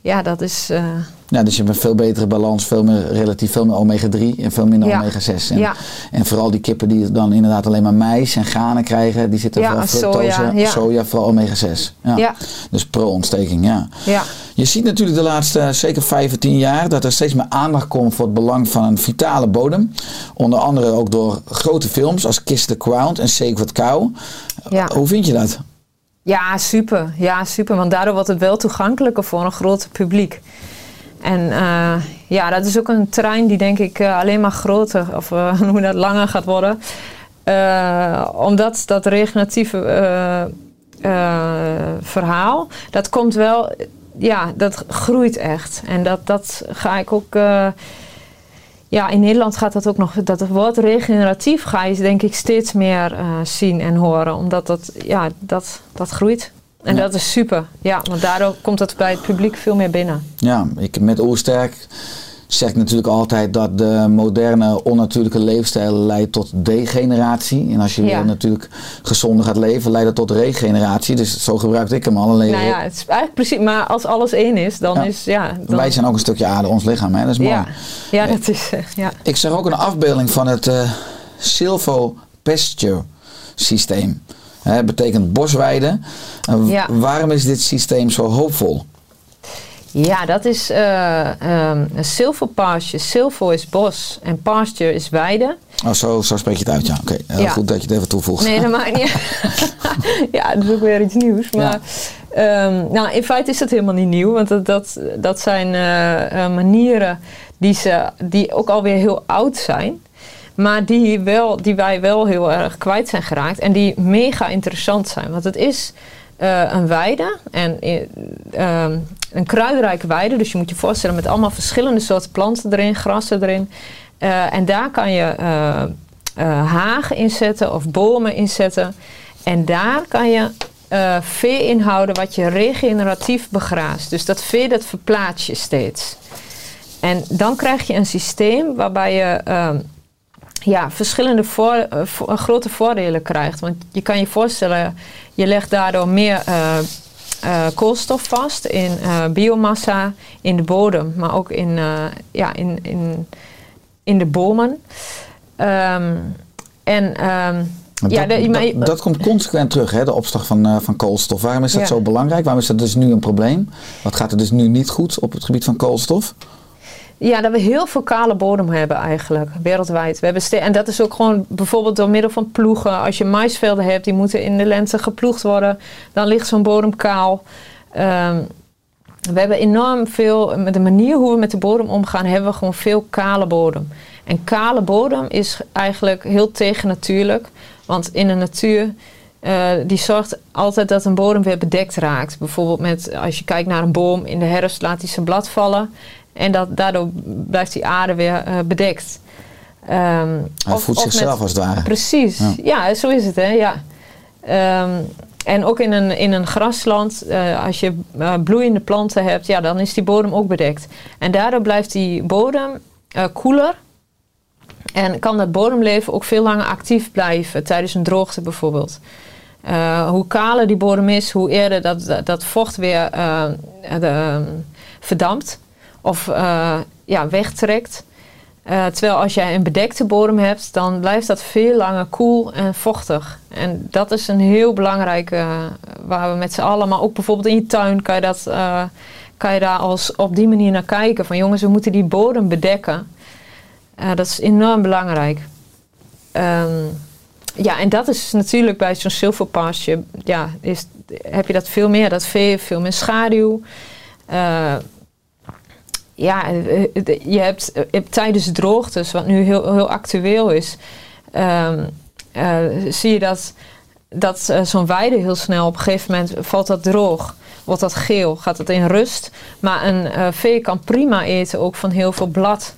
ja, dat is. Uh... Ja, dus je hebt een veel betere balans, veel meer, relatief veel meer omega-3 en veel minder ja. omega-6. En, ja. en vooral die kippen die dan inderdaad alleen maar mais en granen krijgen, die zitten ja, vooral fructose, soja, ja. soja vooral omega-6. Ja. ja. Dus pro-ontsteking, ja. ja. Je ziet natuurlijk de laatste zeker 5 of 10 jaar dat er steeds meer aandacht komt voor het belang van een vitale bodem. Onder andere ook door grote films als Kiss the Crown en Sacred Cow. Ja. Hoe vind je dat? Ja, super. Ja, super. Want daardoor wordt het wel toegankelijker voor een groter publiek. En uh, ja, dat is ook een terrein die denk ik uh, alleen maar groter of uh, hoe dat langer gaat worden. omdat dat regeneratieve verhaal, dat komt wel, ja, dat groeit echt. En dat, dat ga ik ook ja, in Nederland gaat dat ook nog, dat het woord regeneratief ga je denk ik steeds meer uh, zien en horen. Omdat dat, ja, dat, dat groeit. En ja. dat is super. Ja, want daardoor komt het bij het publiek veel meer binnen. Ja, ik met Oersterk zeg ik natuurlijk altijd dat de moderne onnatuurlijke leefstijl leidt tot degeneratie. En als je ja. natuurlijk gezonder gaat leven, leidt dat tot regeneratie. Dus zo gebruikte ik hem al. Alleen nou ja, het is eigenlijk precies, maar als alles één is, dan ja. is ja. Dan... Wij zijn ook een stukje aarde, ons lichaam, hè? dat is mooi. Ja, ja dat is. Uh, ja. Ik zag ook een afbeelding van het uh, Silvo pasture systeem. Hè, betekent bosweide. En w- Ja. Waarom is dit systeem zo hoopvol? Ja, dat is eh ehm, een silverpasture. Silver is bos en pasture is weide. Oh, zo, zo spreek je het uit, ja. Oké, heel Ja. goed dat je het even toevoegt. Nee, dat maakt niet Ja, dat is ook weer iets nieuws. Maar ehm, nou, in feite is dat helemaal niet nieuw. Want dat, dat, dat zijn eh, eh, manieren die, ze, die ook alweer heel oud zijn. Maar die, wel, die wij wel heel erg kwijt zijn geraakt. En die mega interessant zijn. Want het is eh, een weide. En eh, ehm, een kruidrijke weide. Dus je moet je voorstellen met allemaal verschillende soorten planten erin. Grassen erin. Eh, en daar kan je eh, eh, hagen inzetten of bomen inzetten. En daar kan je vee inhouden wat je regeneratief begraast. Dus dat vee dat verplaats je steeds. En dan krijg je een systeem waarbij je ehm, ja, verschillende grote voordelen krijgt. Want je kan je voorstellen, je legt daardoor meer eh, koolstof vast in eh, biomassa, in de bodem, maar ook in, eh, ja, in, in, in de bomen. Ehm, en ehm, Maar ja, dat, de- maar- dat, dat komt consequent terug, hè, de opslag van, van koolstof. Waarom is dat Ja. zo belangrijk? Waarom is dat dus nu een probleem? Wat gaat er dus nu niet goed op het gebied van koolstof? Ja, dat we heel veel kale bodem hebben eigenlijk, wereldwijd. We hebben en dat is ook gewoon bijvoorbeeld door middel van ploegen. Als je maisvelden hebt, die moeten in de lente geploegd worden. Dan ligt zo'n bodem kaal. Ehm, we hebben enorm veel, met de manier hoe we met de bodem omgaan, hebben we gewoon veel kale bodem. En kale bodem is eigenlijk heel tegennatuurlijk. Want in de natuur, eh, die zorgt altijd dat een bodem weer bedekt raakt. Bijvoorbeeld met, als je kijkt naar een boom, in de herfst laat hij zijn blad vallen. En dat, daardoor blijft die aarde weer eh, bedekt. Ehm, Hij of- voedt of zichzelf met- als het ware. Precies, Ja. ja. zo is het hè, ja. Ehm, en ook in een, in een grasland, eh, als je eh, bloeiende planten hebt, ja, dan is die bodem ook bedekt. En daardoor blijft die bodem koeler. En kan dat bodemleven ook veel langer actief blijven, tijdens een droogte bijvoorbeeld. Hoe kaler die bodem is, hoe eerder dat, dat, dat vocht weer eh, de, ehm, verdampt of eh, ja, wegtrekt. Eh, terwijl als jij een bedekte bodem hebt, dan blijft dat veel langer koel en vochtig. En dat is een heel belangrijke, eh, waar we met z'n allen, maar ook bijvoorbeeld in je tuin kan je, dat, kan je daar als, op die manier naar kijken. Van jongens, we moeten die bodem bedekken. Dat is enorm belangrijk. Ehm, ja, en dat is natuurlijk bij zo'n zilverpasje, ja, is, heb je dat veel meer. Dat vee heeft veel meer schaduw. Eh, ja, eh, eh, je hebt, eh, je hebt tijdens de droogtes, wat nu heel, heel actueel is, ehm, eh, zie je dat, dat eh, zo'n weide heel snel op een gegeven moment valt dat droog. Wordt dat geel, gaat het in rust. Maar een eh, vee kan prima eten ook van heel veel blad.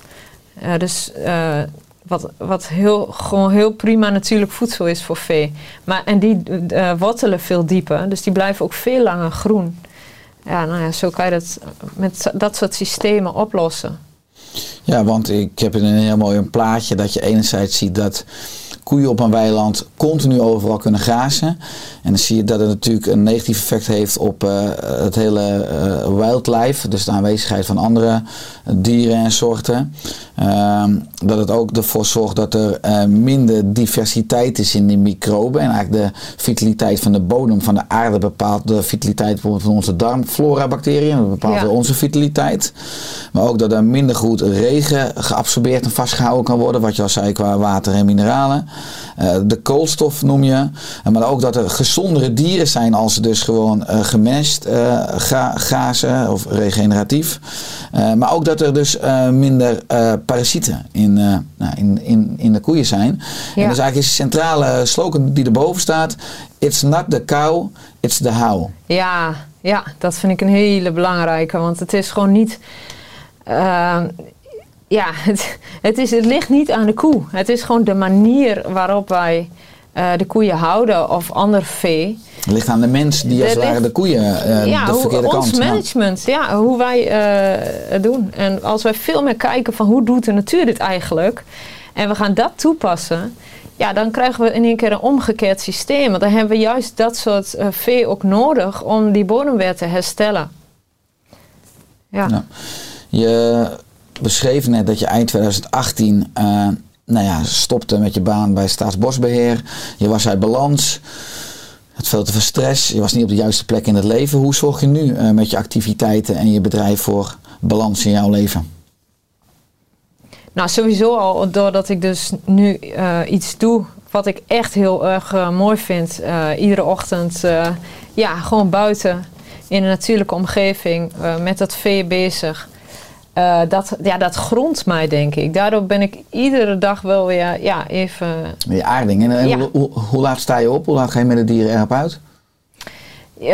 Eh, dus eh, wat, wat heel, gewoon heel prima natuurlijk voedsel is voor vee. Maar, en die eh, wortelen veel dieper, dus die blijven ook veel langer groen. Ja, nou ja, zo kan je dat met dat soort systemen oplossen. Ja, want ik heb een heel mooi een plaatje dat je enerzijds ziet dat koeien op een weiland continu overal kunnen grazen. En dan zie je dat het natuurlijk een negatief effect heeft op eh, het hele eh, wildlife. Dus de aanwezigheid van andere dieren en soorten. Ehm, dat het ook ervoor zorgt dat er eh, minder diversiteit is in de microben. En eigenlijk de vitaliteit van de bodem van de aarde bepaalt de vitaliteit bijvoorbeeld van onze darmflora bacteriën. Dat bepaalt Ja. onze vitaliteit. Maar ook dat er minder goed regen geabsorbeerd en vastgehouden kan worden. Wat je al zei qua water en mineralen. Eh, de koolstof noem je. Eh, maar ook dat er gezondere dieren zijn als ze dus gewoon eh, ga- grazen of regeneratief. Maar ook dat er dus minder parasieten in, eh, nou, in, in, in de koeien zijn. En dus eigenlijk is de centrale slogan die erboven staat. It's not the cow, it's the how. Ja, ja, dat vind ik een hele belangrijke. Want het is gewoon niet. ehm, ja, het, het, is, het ligt niet aan de koe. Het is gewoon de manier waarop wij eh, de koeien houden of ander vee. Het ligt aan de mens die als het ware de koeien ja, de hoe, verkeerde ons kant. ja. management, ja, hoe wij eh, het doen. En als wij veel meer kijken van hoe doet de natuur dit eigenlijk, en we gaan dat toepassen, ja, dan krijgen we in één keer een omgekeerd systeem. Want dan hebben we juist dat soort vee ook nodig om die bodem weer te herstellen. Ja. Je beschreef net dat je eind 2018 eh, nou ja, stopte met je baan bij Staatsbosbeheer. Je was uit balans. Het veel te veel stress. Je was niet op de juiste plek in het leven. Hoe zorg je nu eh, met je activiteiten en je bedrijf voor balans in jouw leven? Nou, sowieso al doordat ik dus nu eh, iets doe wat ik echt heel erg eh, mooi vind. Iedere ochtend, ja, gewoon buiten in een natuurlijke omgeving met dat vee bezig. Eh, dat, ja, dat grondt mij, denk ik. Daardoor ben ik iedere dag wel weer ja, even je aarding. En, en Ja. hoe, laat sta je op? Hoe laat ga je met de dieren erop uit? Eh,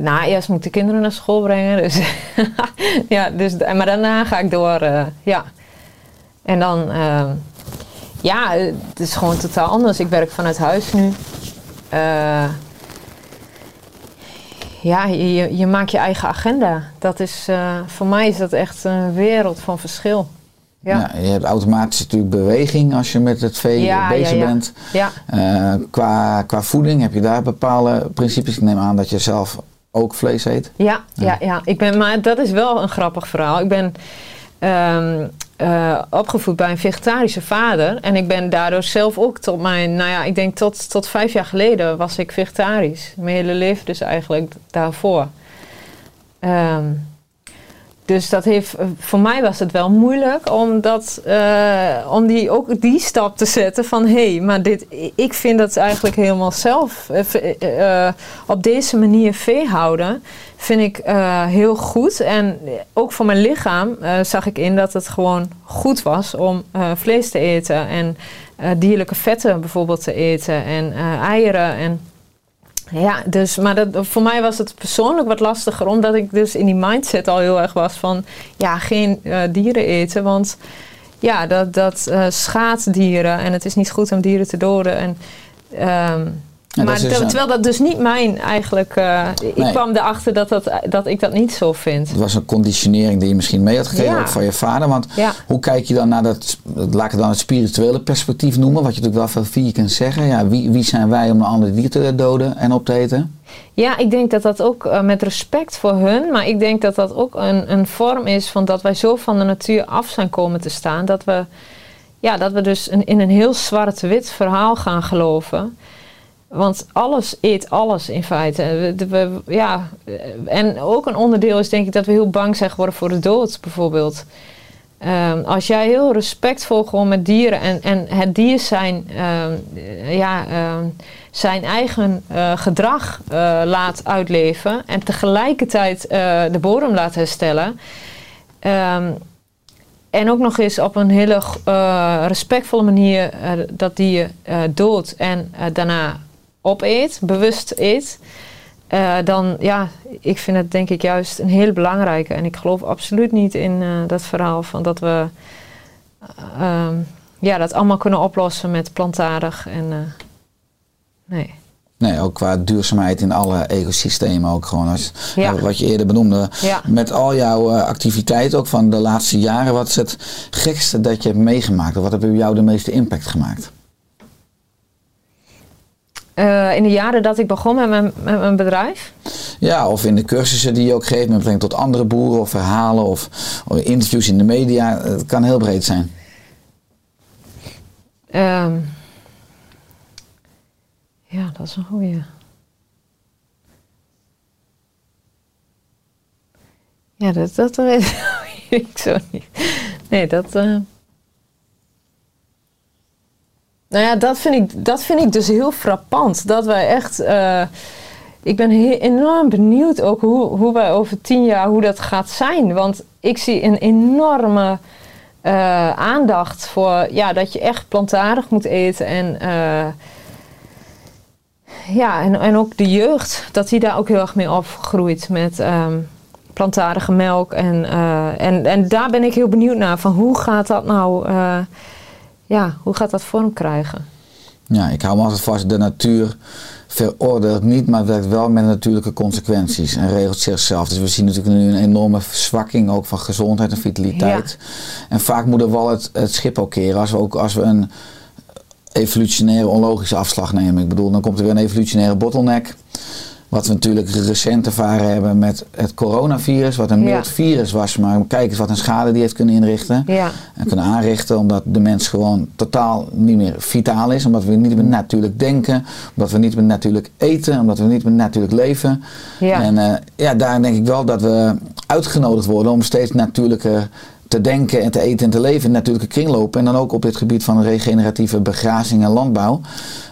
nou, eerst moet ik de kinderen naar school brengen. Dus ja, dus, maar daarna ga ik door. eh, ja. En dan, eh, ja, het is gewoon totaal anders. Ik werk vanuit huis nu. Ja, je, je- maakt je eigen agenda. Dat is, eh, voor mij is dat echt een wereld van verschil. Ja, Ja, je hebt automatisch natuurlijk beweging als je met het vee Ja, bezig ja, ja. bent. ja. Eh, qua, qua voeding heb je daar bepaalde principes. Ik neem aan dat je zelf ook vlees eet. Ja, ja, ja. Ik ben, maar dat is wel een grappig verhaal. Ik ben ehm, eh, opgevoed bij een vegetarische vader. En ik ben daardoor zelf ook tot mijn, nou ja, ik denk tot, tot vijf jaar geleden was ik vegetarisch. Mijn hele leven dus eigenlijk daarvoor. Ehm, dus dat heeft, voor mij was het wel moeilijk om, dat, eh, om die, ook die stap te zetten van hé, hey, maar dit, ik vind dat eigenlijk helemaal zelf eh, eh, eh, op deze manier vee houden vind ik eh, heel goed. En ook voor mijn lichaam eh, zag ik in dat het gewoon goed was om eh, vlees te eten en eh, dierlijke vetten bijvoorbeeld te eten en eh, eieren en ja, dus, maar dat, voor mij was het persoonlijk wat lastiger, omdat ik dus in die mindset al heel erg was van, ja, geen eh, dieren eten, want ja, dat, dat eh, schaadt dieren en het is niet goed om dieren te doden. En, ehm, Ja, maar dat terwijl dat dus niet mijn eigenlijk, eh, ik Nee. kwam erachter dat, dat, dat ik dat niet zo vind. Het was een conditionering die je misschien mee had gekregen, Ja. ook van je vader. Want Ja. hoe kijk je dan naar dat, laat ik het dan het spirituele perspectief noemen, wat je natuurlijk wel veel vier kunt zeggen. Ja, wie, wie zijn wij om een ander dier te doden en op te eten? Ja, ik denk dat dat ook eh, met respect voor hun, maar ik denk dat dat ook een, een vorm is van dat wij zo van de natuur af zijn komen te staan. Dat we, ja, dat we dus een, in een heel zwart-wit verhaal gaan geloven. Want alles eet alles in feite. Ja, en ook een onderdeel is denk ik dat we heel bang zijn geworden voor de dood bijvoorbeeld. Ehm, als jij heel respectvol gewoon met dieren en, en het dier zijn, ehm, eh, ja, ehm, zijn eigen eh, gedrag eh, laat uitleven en tegelijkertijd eh, de bodem laat herstellen. en ook nog eens op een hele respectvolle manier dat dier doodt en daarna opeet, bewust eet. Eh, dan ja, ik vind het denk ik juist een heel belangrijke. En ik geloof absoluut niet in eh, dat verhaal van dat we eh, ehm, ja, dat allemaal kunnen oplossen met plantaardig. En, nee. Nee, ook qua duurzaamheid in alle ecosystemen ook gewoon. Als, Ja. Wat je eerder benoemde. Ja. Met al jouw eh, activiteiten ook van de laatste jaren. Wat is het gekste dat je hebt meegemaakt? Of wat heeft bij jou de meeste impact gemaakt? Eh, in de jaren dat ik begon met mijn, met mijn bedrijf. Ja, of in de cursussen die je ook geeft met betrekking tot andere boeren of verhalen of, of interviews in de media. Het kan heel breed zijn. Ehm, ja, dat is een goeie. Ja, dat, dat weet ik zo niet. Nee, dat. eh. Nou ja, dat vind, ik, dat vind ik dus heel frappant. Dat wij echt. eh, ik ben enorm benieuwd ook hoe, hoe wij over tien jaar hoe dat gaat zijn. Want ik zie een enorme eh, aandacht voor ja, dat je echt plantaardig moet eten. En, eh, ja, en, en ook de jeugd, dat die daar ook heel erg mee opgroeit met ehm, plantaardige melk. En, en, en daar ben ik heel benieuwd naar. Van hoe gaat dat nou, ja, hoe gaat dat vorm krijgen? Ja, ik hou me altijd vast. De natuur veroordeelt niet, maar werkt wel met natuurlijke consequenties en regelt zichzelf. Dus we zien natuurlijk nu een enorme verzwakking ook van gezondheid en vitaliteit. En vaak moet er wel het, het schip ook keren als we, ook, als we een evolutionaire onlogische afslag nemen. Ik bedoel, dan komt er weer een evolutionaire bottleneck. Wat we natuurlijk recent ervaren hebben met het coronavirus, wat een Ja. mild virus was, maar kijk eens wat een schade die heeft kunnen inrichten. Ja, En kunnen aanrichten omdat de mens gewoon totaal niet meer vitaal is. Omdat we niet meer natuurlijk denken. Omdat we niet meer natuurlijk eten. Omdat we niet meer natuurlijk leven. ja. En eh, ja, daar denk ik wel dat we uitgenodigd worden om steeds natuurlijker te denken en te eten en te leven in natuurlijke kringlopen. En dan ook op dit gebied van regeneratieve begrazing en landbouw.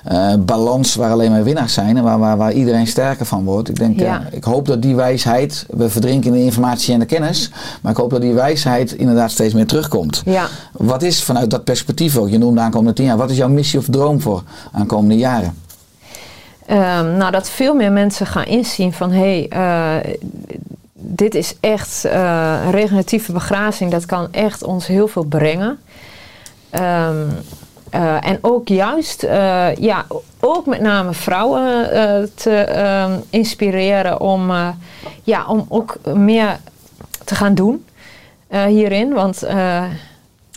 Eh, balans waar alleen maar winnaars zijn en waar, waar, waar iedereen sterker van wordt. Ik, denk, Ja. eh, ik hoop dat die wijsheid, we verdrinken in de informatie en de kennis, maar ik hoop dat die wijsheid inderdaad steeds meer terugkomt. ja. Wat is vanuit dat perspectief ook, je noemde aankomende tien jaar, wat is jouw missie of droom voor aankomende jaren? Ehm, nou, dat veel meer mensen gaan inzien van hé, hey, eh, dit is echt eh, regeneratieve begrazing, dat kan echt ons heel veel brengen. Ehm, eh, en ook juist, eh, ja, ook met name vrouwen te ehm, inspireren om, ja, om ook meer te gaan doen hierin. Want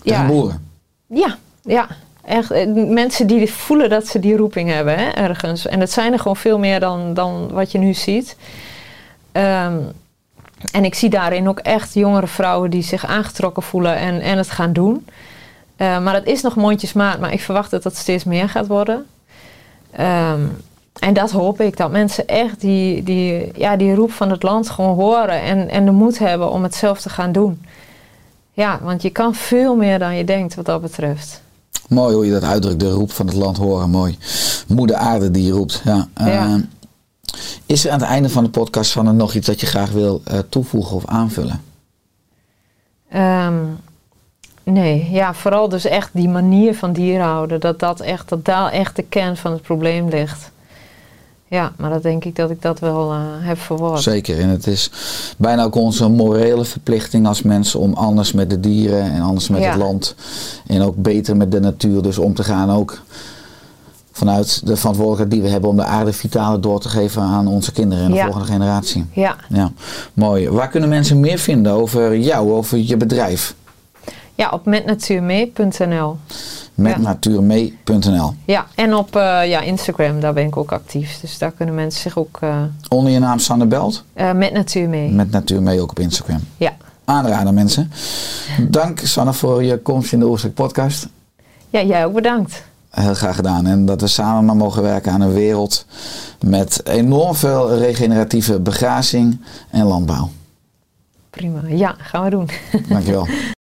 Tegen boeren. ja, ja. Echt, mensen die voelen dat ze die roeping hebben hè, ergens. En het zijn er gewoon veel meer dan, dan wat je nu ziet. Ehm, en ik zie daarin ook echt jongere vrouwen die zich aangetrokken voelen en, en het gaan doen. Eh, maar dat is nog mondjesmaat, maar ik verwacht dat dat steeds meer gaat worden. Ehm, en dat hoop ik, dat mensen echt die, die, ja, die roep van het land gewoon horen en, en de moed hebben om het zelf te gaan doen. Ja, want je kan veel meer dan je denkt wat dat betreft. Mooi hoe je dat uitdrukt, de roep van het land horen, mooi. Moeder aarde die roept. Ja. Ja. Eh, is er aan het einde van de podcast van er nog iets dat je graag wil eh, toevoegen of aanvullen? Ehm, nee, ja, vooral dus echt die manier van dieren houden. Dat, dat, echt, dat daar echt de kern van het probleem ligt. Ja, maar dat denk ik dat ik dat wel eh, heb verwoord. Zeker. En het is bijna ook onze morele verplichting als mensen om anders met de dieren en anders met Ja. het land. En ook beter met de natuur dus om te gaan. Ook vanuit de verantwoordelijkheid die we hebben om de aarde vitale door te geven aan onze kinderen en de Ja. volgende generatie. Ja, Ja, mooi. Waar kunnen mensen meer vinden over jou, over je bedrijf? ja op metnatuurmee.nl. Met Ja. en op eh, ja, Instagram, daar ben ik ook actief. Dus daar kunnen mensen zich ook eh Onder je naam Sanne Belt. eh, met natuur mee. Met Natuurmee ook op Instagram. Ja. Aanraden mensen. Dank Sanne voor je komst in de Oerstek podcast. ja, jij ook bedankt. Heel graag gedaan. En dat we samen maar mogen werken aan een wereld met enorm veel regeneratieve begrazing en landbouw. Prima. Ja, gaan we doen. Dankjewel.